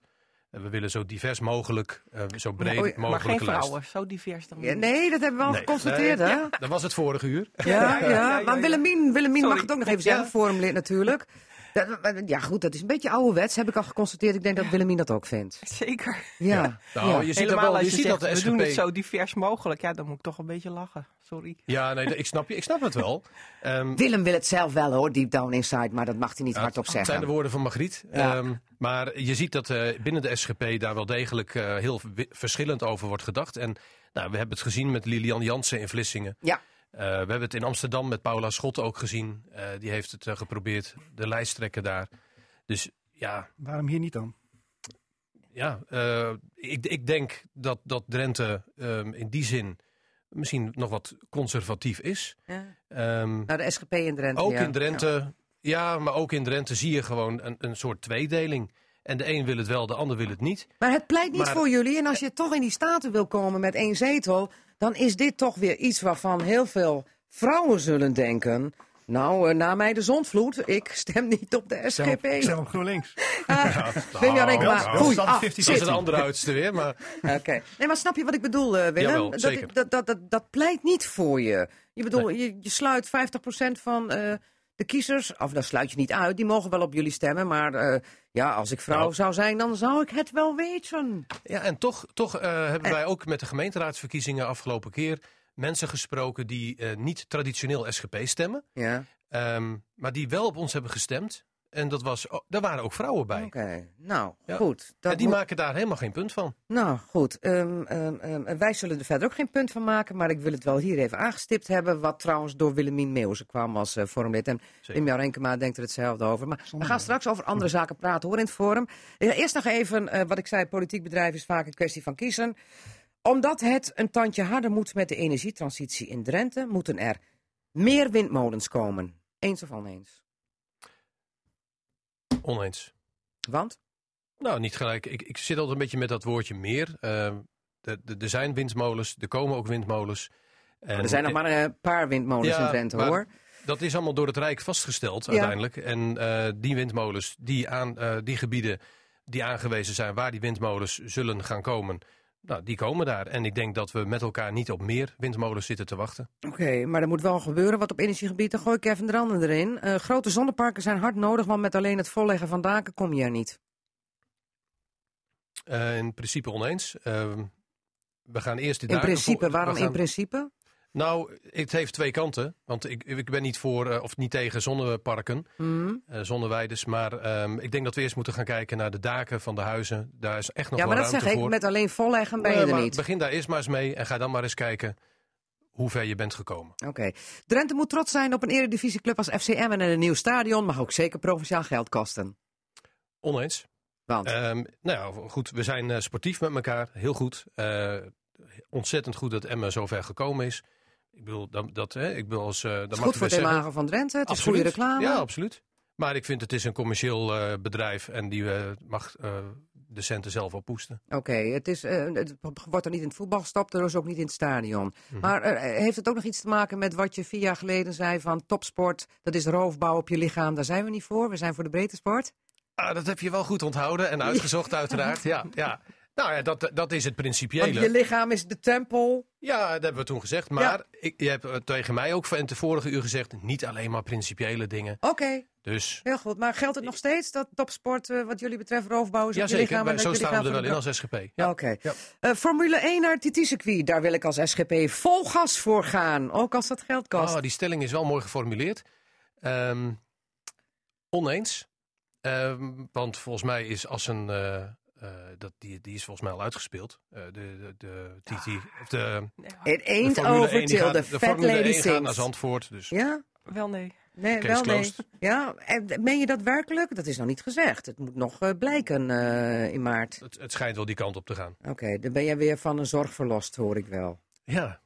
We willen zo divers mogelijk, eh, zo breed oei, Maar mogelijke geen lijst. vrouwen, zo divers dan Ja, nee, dat hebben we al Nee, geconstateerd, nee. hè? Dat was het vorige uur. Ja, ja, ja, ja, maar ja. Willemien, Willemien mag het ook nog even zeggen, Ja. forumlid natuurlijk. Dat- ja, goed, dat is een beetje ouderwets, heb ik al geconstateerd. Ik denk dat Willemien dat ook vindt. Zeker. Ja. Nou, ja. je ziet, dat Helemaal wel, je je ziet zegt, dat de we doen het SGP... zo divers mogelijk. Ja, dan moet ik toch een beetje lachen. Sorry. Ja, nee, ik snap, je, ik snap het wel. Ehm, Willem wil het zelf wel hoor, deep down inside, maar dat mag hij niet Ja, hardop Het zijn de zeggen. woorden van Margriet. Ja. Ehm, maar je ziet dat eh, binnen de SGP daar wel degelijk eh, heel verschillend over wordt gedacht. En nou, we hebben het gezien met Lilian Jansen in Vlissingen. Ja. Eh, we hebben het in Amsterdam met Paula Schot ook gezien. Eh, die heeft het eh, geprobeerd, de lijsttrekker daar. Dus ja, Waarom hier niet dan? ja eh, ik, ik denk dat, dat Drenthe ehm, in die zin misschien nog wat conservatief is. Ja. Ehm, Nou, de SGP in Drenthe. ook ja. in Drenthe, ja. maar ook in Drenthe zie je gewoon een, een soort tweedeling. En de een wil het wel, de ander wil het niet. Maar het pleit niet Maar- voor jullie. En als je toch in die staten wil komen met één zetel, dan is dit toch weer iets waarvan heel veel vrouwen zullen denken. Nou, eh, na mij de zondvloed. Ik stem niet op de SGP. Stem op GroenLinks. Ah, Renkema, nou, dat is ah, 50-50. Dat is een andere uiterste weer, maar Oké. Nee, maar snap je wat ik bedoel, eh, Willem? Jawel, dat, zeker. Dat, dat, dat, dat pleit niet voor je. Je bedoel, je, je sluit 50% van eh, de kiezers, of dat sluit je niet uit, die mogen wel op jullie stemmen. Maar eh, ja, als ik vrouw Nou. zou zijn, dan zou ik het wel weten. ja, en toch, toch eh, hebben wij ook met de gemeenteraadsverkiezingen afgelopen keer mensen gesproken die eh, niet traditioneel SGP stemmen, Ja, ehm, maar die wel op ons hebben gestemd. En dat was, oh, daar waren ook vrouwen bij. oké. Nou, Ja. goed. Dat en die moet- maken daar helemaal geen punt van. Nou, goed. Ehm, ehm, ehm, wij zullen er verder ook geen punt van maken, maar ik wil het wel hier even aangestipt hebben. Wat trouwens door Willemien Meeuwse kwam als eh vormlid. En. Wim Renkema denkt er hetzelfde over. Maar we gaan straks over andere zaken praten hoor in het forum. Eerst nog even, eh, wat ik zei, politiek bedrijf is vaak een kwestie van kiezen. Omdat het een tandje harder moet met de energietransitie in Drenthe, moeten er meer windmolens komen. Eens of oneens? Oneens. Want? Nou, niet gelijk. Ik, ik zit altijd een beetje met dat woordje meer. Ehm, Er zijn windmolens, er komen ook windmolens. En, er zijn nog maar een paar windmolens Ja, in Drenthe hoor. dat is allemaal door het Rijk vastgesteld Ja. uiteindelijk. En eh, die windmolens, die, aan, eh, die gebieden die aangewezen zijn waar die windmolens zullen gaan komen, nou, die komen daar. En ik denk dat we met elkaar niet op meer windmolens zitten te wachten. Oké, maar er moet wel gebeuren wat op energiegebied. Dan gooi ik even de randen erin. Eh, grote zonneparken zijn hard nodig, want met alleen het volleggen van daken kom je er niet. Eh, in principe oneens. Eh, we gaan eerst die In daken principe, waarom gaan- in principe? Nou, het heeft twee kanten. Want ik, ik ben niet voor eh, of niet tegen zonneparken, Hm. eh zonneweiden. Maar ehm, ik denk dat we eerst moeten gaan kijken naar de daken van de huizen. Daar is echt nog Ja, maar wel dat ruimte zeg ik, voor. met alleen volleggen ben je er maar niet. Begin daar eerst maar eens mee en ga dan maar eens kijken hoe ver je bent gekomen. Oké. Drenthe moet trots zijn op een eredivisieclub als FCM en een nieuw stadion, mag ook zeker provinciaal geld kosten. Oneens. Want, Ehm, nou ja, goed, we zijn eh, sportief met elkaar. Heel goed. Ontzettend goed dat Emma zo ver gekomen is. Ik bedoel, dat, dat, hè, ik bedoel als... eh dat is goed voor zeggen. imago van Drenthe, het is Absoluut. goede reclame. Ja, absoluut. Maar ik vind het is een commercieel eh, bedrijf en die eh, mag eh, de centen zelf oppoesten. Oké, het, is, het wordt er niet in het voetbal gestopt, er is ook niet in het stadion. Mhm. Maar heeft het ook nog iets te maken met wat je vier jaar geleden zei van topsport, dat is roofbouw op je lichaam, daar zijn we niet voor, we zijn voor de breedte sport? Ah, dat heb je wel goed onthouden en uitgezocht uiteraard. Ja, ja. Nou ja, dat, dat is het Want principiële. je lichaam is de tempel. Ja, dat hebben we toen gezegd. Maar ik, je hebt eh, tegen mij ook in de vorige uur gezegd, niet alleen maar principiële dingen. Oké, Dus heel goed. Maar geldt het nog steeds dat topsport eh, wat jullie betreft roofbouw is ja, op je lichaam? Zo staan we er wel in als SGP. Ja. Oké. Ja. Eh, Formule 1 naar het TT-circuit, daar wil ik als SGP vol gas voor gaan. Ook als dat geld kost. Oh, die stelling is wel mooi geformuleerd. Ehm, oneens. Ehm, want volgens mij is als een. Eh, dat, die, die is volgens mij al uitgespeeld. Eh, de, de, de TT. Of de, It de ain't Formule 1 over till the fat Formule lady 1 gaat naar. Zandvoort. Dus Ja? Wel nee. Nee, Case wel nee. Ja, en meen je dat werkelijk? Dat is nog niet gezegd. Het moet nog eh, blijken eh, in maart. het, het schijnt wel die kant op te gaan. Oké, dan ben jij weer van een zorg verlost, hoor ik wel. Ja.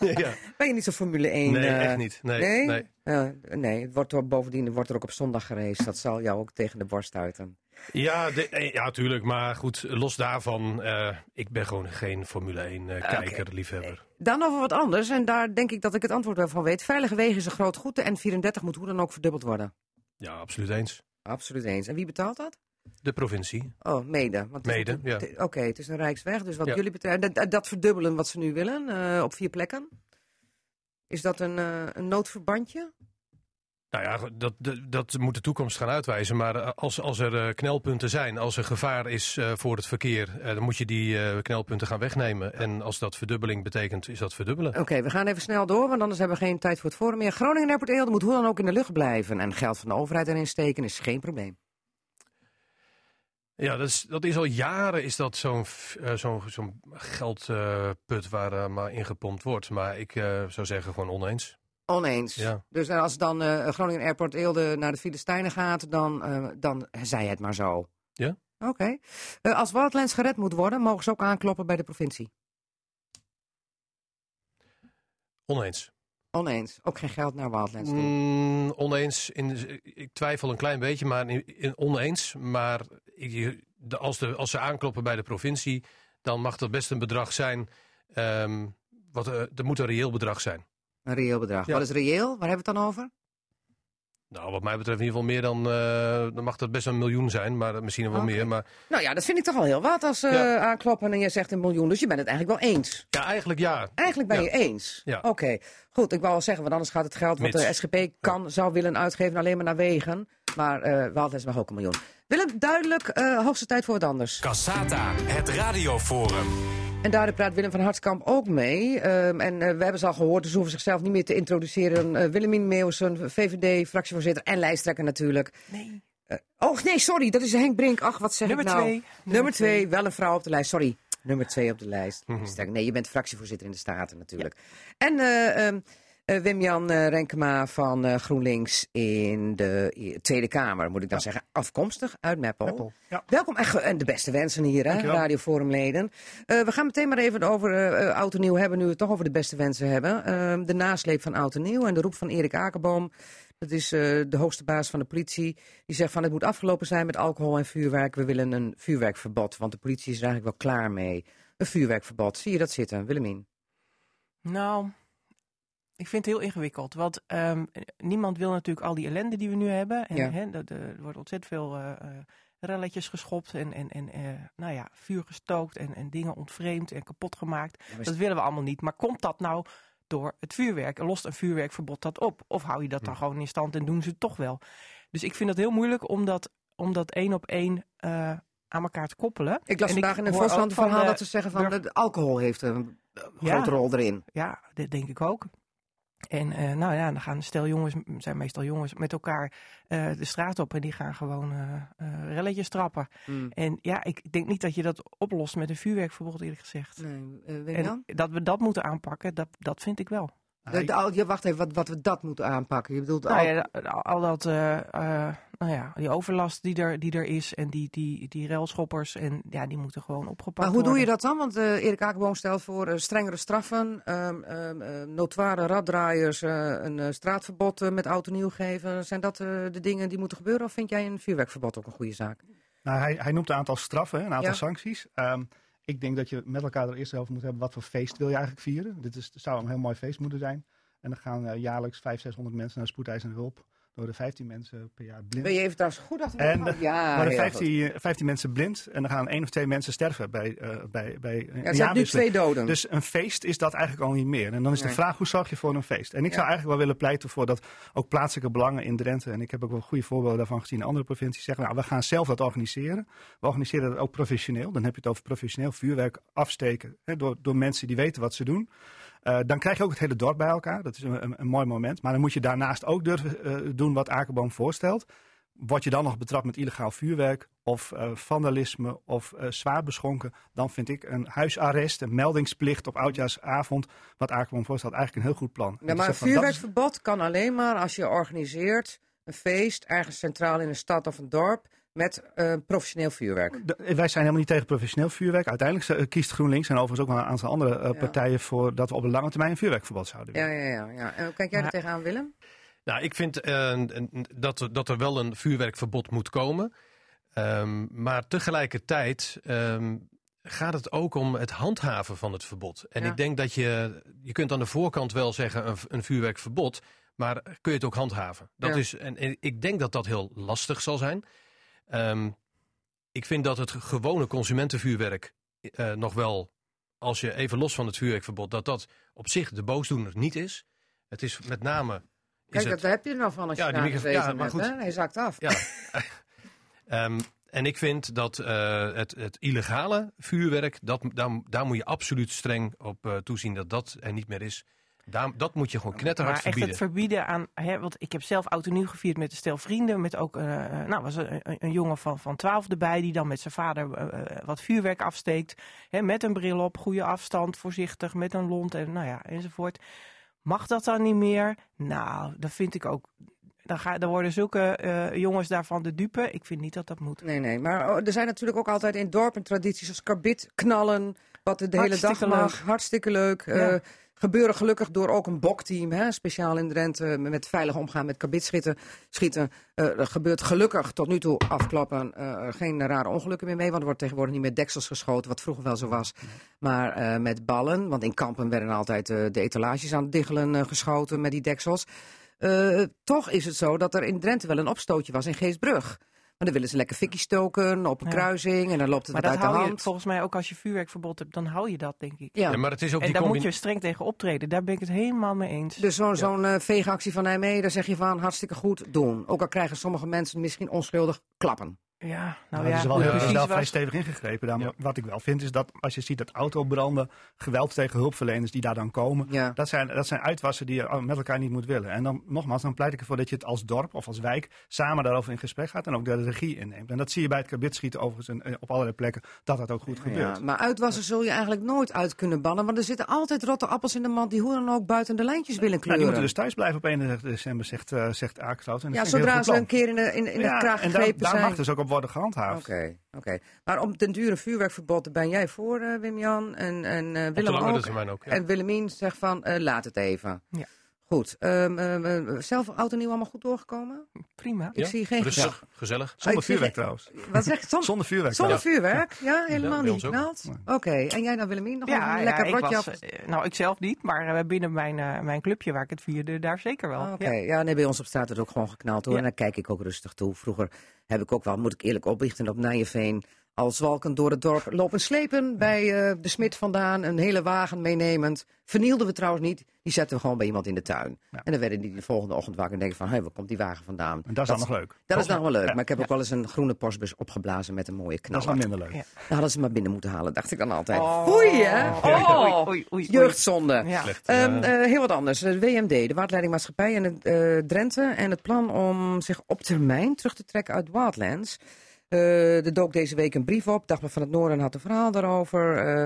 ja. Ben je niet zo Formule 1? Nee, eh, echt niet. Nee, nee? nee. Eh, nee, het wordt er bovendien wordt er ook op zondag geraced. Dat zal jou ook tegen de borst stuiten. Ja, de, eh, ja, tuurlijk. Maar goed, los daarvan. eh, ik ben gewoon geen Formule 1 eh, kijker, liefhebber. Dan over wat anders, en daar denk ik dat ik het antwoord wel van weet. Veilige wegen is een groot goed. De N34 moet hoe dan ook verdubbeld worden. Ja, absoluut eens. Absoluut eens. En wie betaalt dat? De provincie. Oh, mede. Want Mede, ja. Oké, het is een Rijksweg. Dus wat Ja. jullie betreft, dat, dat verdubbelen wat ze nu willen eh, op vier plekken. Is dat een, eh, een noodverbandje? Nou ja, dat, dat, moet de toekomst gaan uitwijzen. Maar eh, als, als er knelpunten zijn, als er gevaar is voor het verkeer, dan moet je die knelpunten gaan wegnemen. En als dat verdubbeling betekent, is dat verdubbelen. Oké, we gaan even snel door, want anders hebben we geen tijd voor het forum meer. Groningen Airport Eelde moet hoe dan ook in de lucht blijven. En geld van de overheid erin steken is geen probleem. Ja, dat is, dat is al jaren is dat zo'n eh, zo'n zo'n geldput waar eh, maar ingepompt wordt. Maar ik eh, zou zeggen gewoon oneens. Oneens. Ja. Dus als dan eh, Groningen Airport Eelde naar de Filistijnen gaat, dan, eh, dan zij het maar zo. Ja. Oké. Eh, als Wildlands gered moet worden, mogen ze ook aankloppen bij de provincie. Oneens. Oneens. Ook geen geld naar Wildlands. Mm, oneens. In, ik twijfel een klein beetje, maar in, in oneens. Maar als, de, als ze aankloppen bij de provincie, dan mag dat best een bedrag zijn. ehm wat, eh, er moet een reëel bedrag zijn. Een reëel bedrag. Ja. Wat is reëel? Waar hebben we het dan over? Nou, wat mij betreft in ieder geval meer dan... eh, dan mag dat best een miljoen zijn, maar misschien wel meer. Maar Nou ja, dat vind ik toch al heel wat als ze Ja. eh, aankloppen en je zegt een miljoen. Dus je bent het eigenlijk wel eens. ja, eigenlijk ja. Eigenlijk ben Ja. je eens. Ja. Oké, goed. Ik wou al zeggen, want anders gaat het geld wat de. SGP kan, zou willen uitgeven alleen maar naar wegen. Maar eh Wildlands mag ook een miljoen. Willem, duidelijk, eh hoogste tijd voor wat anders. Cassata, het radioforum. En daar praat Willem van Hartskamp ook mee. Ehm, en eh, we hebben ze al gehoord, dus ze hoeven zichzelf niet meer te introduceren. Eh Willemien Meeuwsen, VVD-fractievoorzitter en lijsttrekker natuurlijk. Nee. Oh nee, sorry, dat is Henk Brink. Ach, wat zeg Nummer ik nou? twee. Nummer twee, wel een vrouw op de lijst. Sorry, nummer twee op de lijst. Mhm. Nee, je bent fractievoorzitter in de Staten natuurlijk. En eh, ehm, eh, Wim-Jan eh, Renkema van eh, GroenLinks in de eh, Tweede Kamer, moet ik dan zeggen. Afkomstig uit Meppel. Meppel, ja. Welkom en, de beste wensen hier, hè, radioforumleden. Eh, we gaan meteen maar even over eh, eh, Oud en Nieuw hebben, nu we het toch over de beste wensen hebben. Ehm, de nasleep van Oud en Nieuw en de roep van Erik Akerboom. Dat is eh, de hoogste baas van de politie. Die zegt van het moet afgelopen zijn met alcohol en vuurwerk. We willen een vuurwerkverbod, want de politie is er eigenlijk wel klaar mee. Een vuurwerkverbod. Zie je dat zitten, Willemien? Nou, Ik vind het heel ingewikkeld. Want ehm, niemand wil natuurlijk al die ellende die we nu hebben. En, Ja. hè, dat, eh, er wordt ontzettend veel eh, eh, relletjes geschopt en, en, en nou ja, vuur gestookt en, en dingen ontvreemd en kapot gemaakt. Dat willen we allemaal niet. Maar komt dat nou door het vuurwerk? Lost een vuurwerkverbod dat op? Of hou je dat dan gewoon in stand en doen ze het toch wel? Dus ik vind het heel moeilijk om dat, om dat één op één aan elkaar te koppelen. Ik las En vandaag in Volkskrant een van verhaal de dat ze zeggen van de alcohol heeft een Ja. grote rol erin. Ja, dat denk ik ook. En eh, nou ja, dan gaan stel jongens, zijn meestal jongens, met elkaar eh, de straat op en die gaan gewoon eh, relletjes trappen. Hmm. En ja, ik denk niet dat je dat oplost met een vuurwerkverbod, eerlijk gezegd. Nee, weet je dan? En dat we dat moeten aanpakken, dat, dat vind ik wel. De, de, al- ja, wacht even, wat, wat we dat moeten aanpakken. Je bedoelt Nou al- ja, al, dat, eh, eh, nou ja, die overlast die er, die er is en die, die, die railschoppers, en ja, die moeten gewoon opgepakt maar hoe doe je worden. dat dan? Want eh Erik Akerboom stelt voor eh, strengere straffen, ehm ehm, eh, notoire raddraaiers, eh, een straatverbod met en nieuw geven. Zijn dat eh, de dingen die moeten gebeuren? Of vind jij een vuurwerkverbod ook een goede zaak? Nou, hij, hij noemt een aantal straffen, een aantal Ja. sancties. Ehm, ik denk dat je met elkaar er eerst over moet hebben wat voor feest wil je eigenlijk vieren. Dit is, zou een heel mooi feest moeten zijn. En dan gaan eh, jaarlijks 500, 600 mensen naar spoedeisende hulp. Door de 15 mensen per jaar blind. Ben je even trouwens goed achter En de Ja, worden heel goed. 15, 15 mensen blind en dan gaan één of twee mensen sterven bij, eh bij, bij Ja, er zijn nu twee doden. Dus een feest is dat eigenlijk al niet meer. En dan is Nee. de vraag, hoe zorg je voor een feest? En ik zou eigenlijk wel willen pleiten voor dat ook plaatselijke belangen in Drenthe... en ik heb ook wel goede voorbeelden daarvan gezien in andere provincies... zeggen, nou, we gaan zelf dat organiseren. We organiseren dat ook professioneel. Dan heb je het over professioneel vuurwerk afsteken... Hè, door, door mensen die weten wat ze doen. Eh, dan krijg je ook het hele dorp bij elkaar. Dat is een, een, een mooi moment. Maar dan moet je daarnaast ook durven eh, doen wat Akerboom voorstelt. Word je dan nog betrapt met illegaal vuurwerk of eh, vandalisme of zwaar beschonken, dan vind ik een huisarrest, een meldingsplicht op oudjaarsavond, wat Akerboom voorstelt, eigenlijk een heel goed plan. Ja, maar een is- vuurwerkverbod kan alleen maar als je organiseert een feest ergens centraal in een stad of een dorp met eh, professioneel vuurwerk. De- wij zijn helemaal niet tegen professioneel vuurwerk. Uiteindelijk eh, kiest GroenLinks en overigens ook wel een aantal andere eh, Ja. partijen voor dat we op de lange termijn een vuurwerkverbod zouden willen. Ja, ja, ja. ja. En hoe kijk jij er tegenaan, Willem? Nou, ik vind eh, dat, er- dat er wel een vuurwerkverbod moet komen. Ehm, maar tegelijkertijd ehm, gaat het ook om het handhaven van het verbod. En Ja. ik denk dat je, je kunt aan de voorkant wel zeggen een, een vuurwerkverbod, maar kun je het ook handhaven? Dat Ja. is, en, en ik denk dat dat heel lastig zal zijn. Ehm, ik vind dat het gewone consumentenvuurwerk eh, nog wel, als je even los van het vuurwerkverbod, dat dat op zich de boosdoener niet is. Het is met name. Kijk, dat, heb je er nou van als Ja, je daar gezeten ja, maar goed. Hij zakt af. Ja. Ehm, en ik vind dat eh, het, het illegale vuurwerk, dat, daar, daar moet je absoluut streng op eh, toezien dat dat er niet meer is. Daar, dat moet je gewoon knetterhard Maar echt verbieden. het verbieden aan, hè, want ik heb zelf oud en nieuw gevierd met een stel vrienden. Met ook, eh, eh, nou was een, een jongen van, van 12 erbij die dan met zijn vader eh, wat vuurwerk afsteekt. Hè, met een bril op, goede afstand, voorzichtig, met een lont en nou ja, enzovoort. Mag dat dan niet meer? Nou, dat vind ik ook. Dan, ga, dan worden zulke eh, jongens daarvan de dupe. Ik vind niet dat dat moet. Nee, nee. Maar oh, er zijn natuurlijk ook altijd in dorpen tradities als karbit knallen. Wat de, de hele dag Hartstikke mag. leuk. Hartstikke leuk. Ja. Gebeuren gelukkig door ook een bokteam. Hè, speciaal in Drenthe. Met veilig omgaan met karbit schieten. schieten. Eh, er gebeurt gelukkig tot nu toe afklappen. eh, geen rare ongelukken meer mee. Want er wordt tegenwoordig niet met deksels geschoten. Wat vroeger wel zo was. Maar eh, met ballen. Want in kampen werden altijd de etalages aan het diggelen geschoten met die deksels. Toch is het zo dat er in Drenthe wel een opstootje was in Geesbrug. Maar dan willen ze lekker fikkie stoken op een Ja. kruising en dan loopt het Maar wat dat uit de je hand. volgens mij ook als je vuurwerkverbod hebt, dan hou je dat, denk ik. Ja. Ja, maar het is ook En daar moet je streng tegen optreden. Daar ben ik het helemaal mee eens. Dus zo'n zo'n eh, veegactie van Nijmegen, daar zeg je van hartstikke goed doen. Ook al krijgen sommige mensen misschien onschuldig klappen. Ja, nou Nou, ja, er is wel, precies wel vrij stevig ingegrepen. Daar. Ja. Wat ik wel vind is dat als je ziet dat autobranden, geweld tegen hulpverleners die daar dan komen, Ja. dat zijn, dat zijn uitwassen die je met elkaar niet moet willen. En dan nogmaals, dan pleit ik ervoor dat je het als dorp of als wijk samen daarover in gesprek gaat en ook de regie inneemt. En dat zie je bij het kabitschieten overigens en, eh, op allerlei plekken, dat dat ook goed gebeurt. Ja, maar uitwassen zul je eigenlijk nooit uit kunnen bannen. Want er zitten altijd rotte appels in de mand die hoe dan ook buiten de lijntjes willen Nou, kleuren. die moeten dus thuis blijven op 31 december, zegt, eh zegt dat ja, heel zodra ze een keer in de, in, in de Ja, kraag en daar, gegrepen daar zijn. mag dus ook op worden gehandhaafd. Oké, oké. Maar om den dure vuurwerkverbod ben jij voor, eh, Wim-Jan. En, en eh, Op Willem ook. ook. ja. En Willemien zegt van, eh, laat het even. Ja. Goed. Ehm, zelf oud en nieuw allemaal goed doorgekomen? Prima. Ik zie geen... Rustig, gezellig. Zonder ik zie vuurwerk geen- trouwens. Wat zeg je? Zon- Zonder vuurwerk Zonder vuurwerk? Ja, helemaal niet? Oké, en jij dan Willemien? Nog Ja, een lekker ik rotje was, af? eh, nou, ik zelf niet, maar eh, binnen mijn, eh, mijn clubje waar ik het vierde, daar zeker wel. Oké, Ja. ja. nee, bij ons op straat wordt ook gewoon geknald hoor. Ja. En daar kijk ik ook rustig toe. Vroeger heb ik ook wel, moet ik eerlijk opbiechten, op Nijenveen al zwalkend door het dorp lopen slepen bij eh, de smid vandaan. Een hele wagen meenemend. Vernielden we trouwens niet. Die zetten we gewoon bij iemand in de tuin. Ja. En dan werden die de volgende ochtend wakker en denken van, hé, waar komt die wagen vandaan? En dat is dan nog leuk. Dat is nog wel leuk. Ja. Maar ik heb ook wel eens een groene postbus opgeblazen met een mooie Dat is knal. wel minder leuk. Ja. Dan hadden ze maar binnen moeten halen, dacht ik dan altijd. Oh. Oei, hè? Oh, Oei, oei, oei. jeugdzonde. Ehm, eh, heel wat anders. De WMD, de Waterleidingmaatschappij en het eh, Drenthe. En het plan om zich op termijn terug te trekken uit Wildlands. Eh er dook deze week een brief op. Dagblad van het Noorden had een verhaal daarover. eh,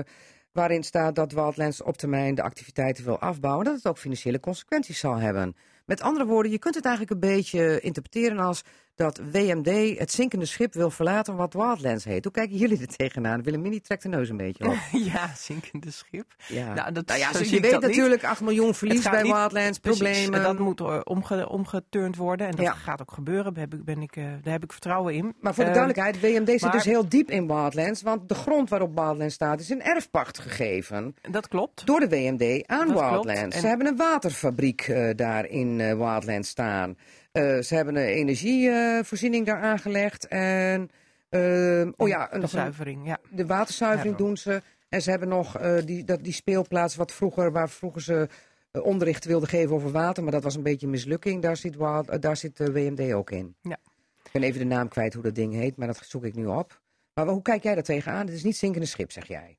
waarin staat dat Wildlands op termijn de activiteiten wil afbouwen. Dat het ook financiële consequenties zal hebben. Met andere woorden, je kunt het eigenlijk een beetje interpreteren als dat WMD het zinkende schip wil verlaten wat Wildlands heet. Hoe kijken jullie er tegenaan? Willemini trekt de neus een beetje op. ja, zinkende schip. Ja. Nou, dat, Nou ja, zo je weet dat niet. natuurlijk 8 miljoen verlies bij niet- Wildlands, Precies, problemen. dat moet eh, omge, omgeturnd worden en dat Ja. gaat ook gebeuren. Daar heb ik, ben ik, eh, daar heb ik vertrouwen in. Maar voor de duidelijkheid, WMD zit maar- dus heel diep in Wildlands. Want de grond waarop Wildlands staat is in erfpacht gegeven. dat klopt. Door de WMD aan Dat klopt. Wildlands. En- Ze hebben een waterfabriek eh, daar in eh, Wildlands staan. Eh, ze hebben een energievoorziening daar aangelegd. En, ehm, oh ja, de een- zuivering, ja. de waterzuivering doen ze. En ze hebben nog eh, die, dat, die speelplaats wat vroeger, waar vroeger ze eh, onderricht wilden geven over water. Maar dat was een beetje een mislukking. Daar zit, Wild, eh, daar zit de WMD ook in. Ja. Ik ben even de naam kwijt hoe dat ding heet, maar dat zoek ik nu op. Maar hoe kijk jij daar tegenaan? Het is niet zinkende schip, zeg jij.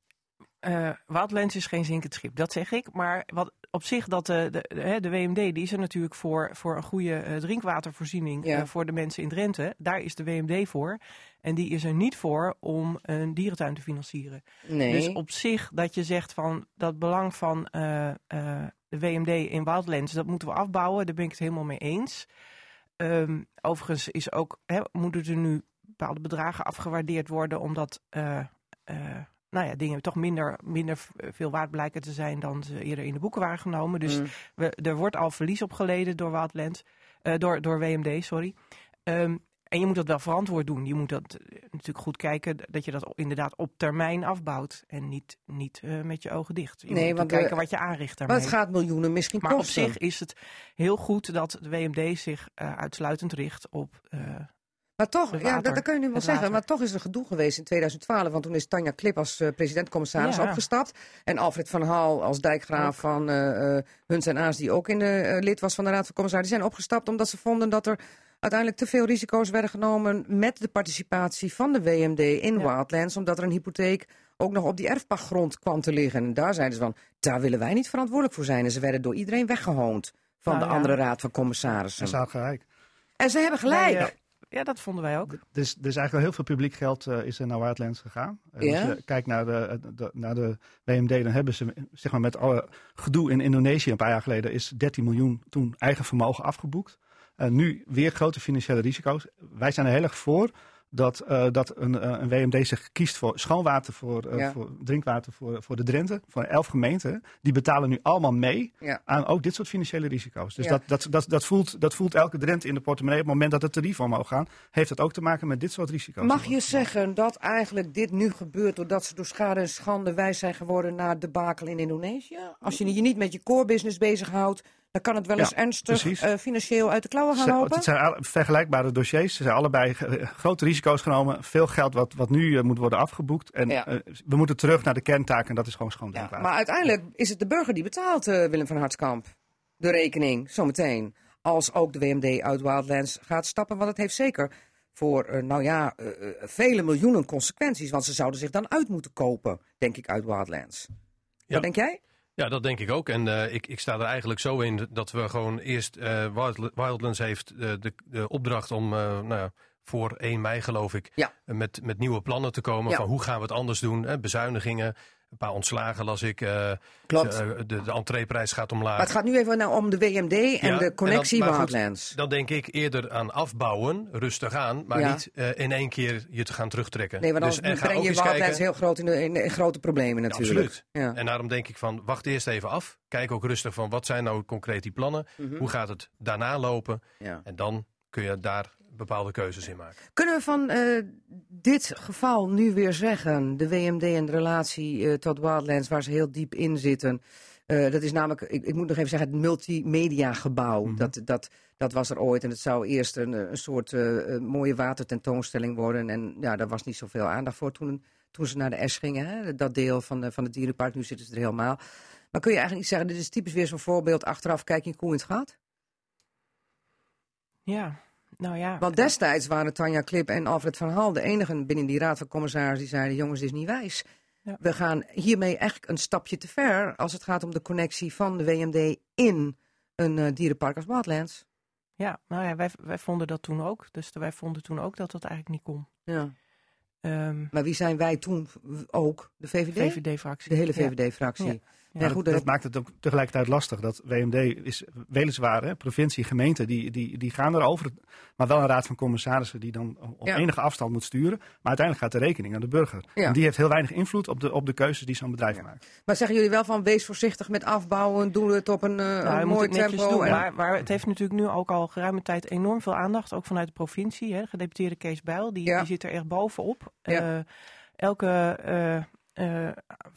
Eh Wildlands is geen zinkend schip, dat zeg ik. Maar wat op zich, dat de, de, de, WMD die is er natuurlijk voor, voor een goede eh, drinkwatervoorziening Ja. eh, voor de mensen in Drenthe. Daar is de WMD voor. En die is er niet voor om een dierentuin te financieren. Nee. Dus op zich dat je zegt van dat belang van eh, eh, de WMD in Wildlands, dat moeten we afbouwen. Daar ben ik het helemaal mee eens. Ehm, overigens is ook, hè, moeten er nu bepaalde bedragen afgewaardeerd worden, omdat eh, eh, nou ja, dingen toch minder, minder veel waard blijken te zijn dan ze eerder in de boeken waren genomen. Dus Mm. we, er wordt al verlies opgeleden door Wildlands, eh, door, door WMD, sorry. Ehm, en je moet dat wel verantwoord doen. Je moet dat eh, natuurlijk goed kijken dat je dat inderdaad op termijn afbouwt. En niet, niet eh, met je ogen dicht. Je Nee, moet want kijken de- wat je aanricht maar daarmee. het gaat miljoenen misschien maar op kosten. zich is het heel goed dat de WMD zich uitsluitend richt op... Maar toch, ja, dat, dat kun je nu wel Het zeggen. water. Maar toch is er gedoe geweest in 2012. Want toen is Tanja Klip als eh, president-commissaris Ja. opgestapt. En Alfred van Haal als dijkgraaf Ook. van eh eh, Huns en Aas, die ook in de, lid was van de Raad van Commissarissen. Die zijn opgestapt omdat ze vonden dat er uiteindelijk te veel risico's werden genomen met de participatie van de WMD in Ja. Wildlands. Omdat er een hypotheek ook nog op die erfpachtgrond kwam te liggen. En daar zeiden ze van, daar willen wij niet verantwoordelijk voor zijn. En ze werden door iedereen weggehoond van Nou de ja. andere Raad van Commissarissen. En ze gelijk. En ze hebben gelijk. wij, ja, dat vonden wij ook. Dus, dus eigenlijk heel veel publiek geld eh, is er naar Wildlands gegaan. En Ja? Als je kijkt naar de, de- naar de WMD, dan hebben ze zeg maar, met alle gedoe in Indonesië een paar jaar geleden is 13 miljoen toen eigen vermogen afgeboekt. En nu weer grote financiële risico's. Wij zijn er heel erg voor dat, eh, dat een, eh, een WMD zich kiest voor schoonwater, voor, eh, Ja. voor drinkwater voor, voor de Drenthe. Voor elf gemeenten. Die betalen nu allemaal mee Ja. aan ook dit soort financiële risico's. Dus Ja. dat, dat, dat, dat, voelt, dat voelt elke Drenthe in de portemonnee. Op het moment dat het tarieven omhoog gaan, heeft dat ook te maken met dit soort risico's. Mag je zeggen dat eigenlijk dit nu gebeurt doordat ze door schade en schande wijs zijn geworden naar de bakel in Indonesië? Als je je niet met je core business bezighoudt, dan kan het wel eens Ja, ernstig eh, financieel uit de klauwen gaan lopen. Het zijn vergelijkbare dossiers. Ze zijn allebei eh, grote risico's genomen. Veel geld wat, wat nu eh, moet worden afgeboekt. En Ja. we moeten terug naar de kerntaak en dat is gewoon schoon Ja, maar uiteindelijk is het de burger die betaalt, Willem van Hartskamp. De rekening, zometeen. Als ook de WMD uit Wildlands gaat stappen. Want het heeft zeker voor, eh, nou ja, eh, eh, vele miljoenen consequenties. Want ze zouden zich dan uit moeten kopen, denk ik, uit Wildlands. Ja. Wat denk jij? Ja, dat denk ik ook. En eh, ik, ik sta er eigenlijk zo in dat we gewoon eerst. Wild- Wildlands heeft eh, de, de opdracht om nou ja, voor 1 mei, geloof ik, Ja. met, met nieuwe plannen te komen. Ja. Van hoe gaan we het anders doen? Hè? Bezuinigingen. Een paar ontslagen las ik. eh, Klopt. eh, de, de entreeprijs gaat omlaag. Maar het gaat nu even nou om de WMD en Ja, de connectie en dan- goed, denk ik eerder aan afbouwen, rustig aan, maar Ja. niet eh, in één keer je te gaan terugtrekken. Nee, want Dus- dan en ga breng je kijken- heel groot in, de, in, in grote problemen Ja, natuurlijk. absoluut. Ja. En daarom denk ik van, wacht eerst even af. Kijk ook rustig van, wat zijn nou concreet die plannen? Mhm. Hoe gaat het daarna lopen? En dan kun je daar bepaalde keuzes in maken. Kunnen we van eh, dit geval nu weer zeggen, de WMD en de relatie eh, tot Wildlands, waar ze heel diep in zitten. eh, dat is namelijk, ik, ik moet nog even zeggen, het multimedia gebouw. Mhm. dat, dat, dat was er ooit en het zou eerst een, een soort mooie watertentoonstelling worden. En ja, daar was niet zoveel aandacht voor toen, toen ze naar de S gingen. Hè? Dat deel van, de, van het dierenpark, nu zitten ze er helemaal. Maar kun je eigenlijk niet zeggen, dit is typisch weer zo'n voorbeeld, achteraf kijk je hoe het gaat? Ja, nou ja. Want destijds waren Tanja Klip en Alfred van Hal de enigen binnen die raad van commissarissen die zeiden: jongens, dit is niet wijs. Ja. We gaan hiermee eigenlijk een stapje te ver als het gaat om de connectie van de WMD in een eh, dierenpark als Wildlands. Ja, nou ja, wij, wij vonden dat toen ook. Dus wij vonden toen ook dat dat eigenlijk niet kon. Ja. Ehm, Maar wie zijn wij toen ook? De VVD? VVD-fractie. De hele. VVD-fractie. Ja. Ja. Goed, dat, dat, maakt het ook tegelijkertijd lastig. Dat WMD is weliswaar, hè, provincie, gemeente, die, die, die gaan erover. Maar wel een raad van commissarissen die dan op Ja. enige afstand moet sturen. Maar uiteindelijk gaat de rekening aan de burger. Ja. En die heeft heel weinig invloed op de, op de keuzes die zo'n bedrijf maakt. maar zeggen jullie wel van wees voorzichtig met afbouwen, doe het op een, eh, Nou, een mooi tempo. doen. en- Maar, maar het heeft natuurlijk nu ook al geruime tijd enorm veel aandacht. Ook vanuit de provincie. Hè. De gedeputeerde Kees Bijl, die, Ja. die zit er echt bovenop. Ja. Eh, elke eh, eh,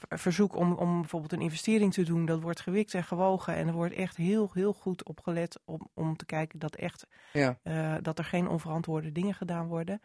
verzoek om, om bijvoorbeeld een investering te doen, dat wordt gewikt en gewogen. En er wordt echt heel, heel goed op gelet om, om te kijken dat, echt, Ja. eh, dat er geen onverantwoorde dingen gedaan worden.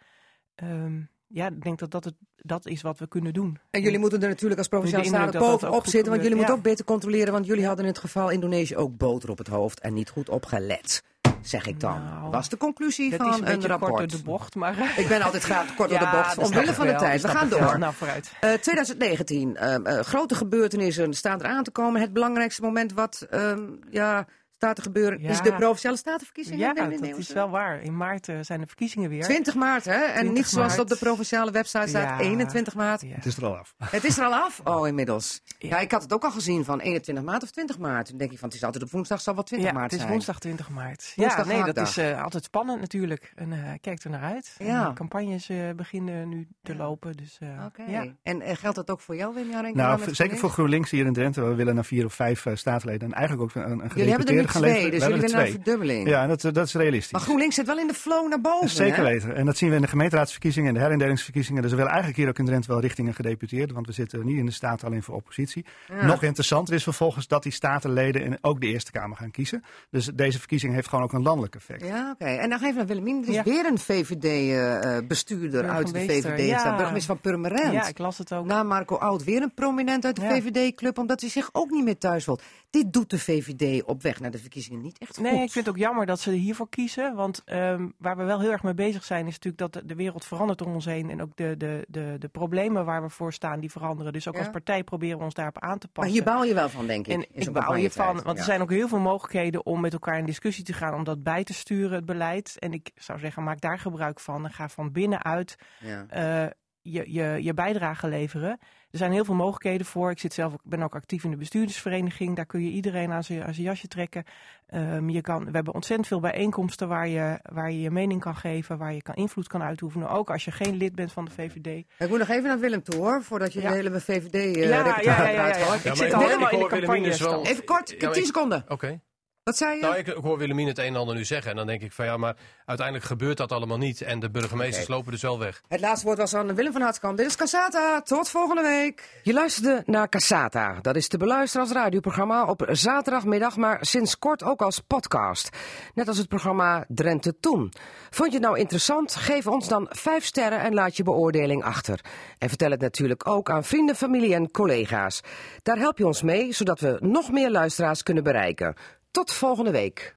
Ehm, ja, ik denk dat dat, het, dat is wat we kunnen doen. En jullie moeten er natuurlijk als provinciale staten ook bovenop zitten, want jullie moeten ja. ook beter controleren, want jullie hadden in het geval Indonesië ook boter op het hoofd en niet goed opgelet. Zeg ik dan. Nou, was de conclusie Dat van is een rapport. kort door de bocht, maar... Ik ben altijd graag kort door de Ja, bocht, omwille van de tijd. We gaan door. Nou, vooruit. Eh, 2019, ehm, eh, grote gebeurtenissen staan er aan te komen. Het belangrijkste moment wat ehm, ja, staat te gebeuren Ja. is de Provinciale Statenverkiezingen. Ja, dat is wel waar. In maart eh, zijn de verkiezingen weer. 20 maart, hè? En 20 niet zoals maart. op de provinciale website staat, Ja. 21 maart. Ja. Het is er al af. Het is er al af? Oh, inmiddels. Ja. Ja. ik had het ook al gezien van 21 maart of 20 maart. Toen denk ik van, het is altijd op woensdag, zal wel 20 ja, maart het is zijn. woensdag 20 maart. Woensdag ja, nee, dat is eh, altijd spannend natuurlijk. En eh kijk er naar uit. Ja. de campagnes eh, beginnen nu te lopen. Dus, eh, Oké. ja. En geldt dat ook voor jou, Wim Jarenk? Nou, zeker voor GroenLinks? Hier in Drenthe. We willen naar vier of vijf statenleden. En eigenlijk ook een, een Jullie hebben er nu gaan twee, leveren. dus We jullie willen een verdubbeling. Ja, en dat, eh, dat is realistisch. Maar GroenLinks zit wel in de flow naar boven, Zeker hè? weten. En dat zien we in de gemeenteraadsverkiezingen en de herindelingsverkiezingen. Dus we willen eigenlijk hier ook in Drenthe wel richting een gedeputeerde. Want we zitten niet in de staten alleen voor oppositie. Ja. Nog interessanter is vervolgens dat die statenleden in ook de Eerste Kamer gaan kiezen. Dus deze verkiezing heeft gewoon ook een landelijk effect. Ja, oké. En dan even naar Willemien. Er is Ja. weer een VVD-bestuurder uit de VVD. ja. Burgemeester van Purmerend. ja, ik las het ook. Na Marco Oud weer een prominent uit de Ja. VVD-club, omdat hij zich ook niet meer thuis voelt. Dit doet de VVD op weg naar de verkiezingen niet echt goed. Nee, ik vind het ook jammer dat ze hiervoor kiezen. Want ehm, waar we wel heel erg mee bezig zijn, is natuurlijk dat de, wereld verandert om ons heen. En ook de, de, de, de problemen waar we voor staan, die veranderen. Dus ook Ja. als partij proberen we ons daarop aan te Maar passen. hier baal je wel van, denk ik. En ik bouw hiervan, campagnetijd. want er zijn ook heel veel mogelijkheden om met elkaar in discussie te gaan om dat bij te sturen, het beleid. En ik zou zeggen, maak daar gebruik van en ga van binnenuit Ja. eh, je, je, je bijdrage leveren. Er zijn heel veel mogelijkheden voor. Ik zit zelf, ook- ben ook actief in de bestuurdersvereniging. Daar kun je iedereen aan zijn, aan zijn jasje trekken. Ehm, je kan, we hebben ontzettend veel bijeenkomsten waar je, waar je je mening kan geven, waar je kan invloed kan uitoefenen. Ook als je geen lid bent van de VVD. Ik moet nog even naar Willem toe, hoor, voordat je Ja. de hele VVD eh Ja, ja, ja, ja. Ik Ja, zit al helemaal in de campagne. wel- Even kort, ik Ja, heb maar 10 ik- seconden. Oké. Wat zei je? Nou, ik, ik hoor Willemien het een en ander nu zeggen. En dan denk ik van ja, maar uiteindelijk gebeurt dat allemaal niet. En de burgemeesters lopen dus wel weg. Het laatste woord was aan Willem van Hartskamp. Dit is Casata. Tot volgende week. Je luisterde naar Casata. Dat is te beluisteren als radioprogramma op zaterdagmiddag, maar sinds kort ook als podcast. Net als het programma Drenthe Toen. Vond je het nou interessant? Geef ons dan 5 sterren en laat je beoordeling achter. En vertel het natuurlijk ook aan vrienden, familie en collega's. Daar help je ons mee, zodat we nog meer luisteraars kunnen bereiken. Tot volgende week.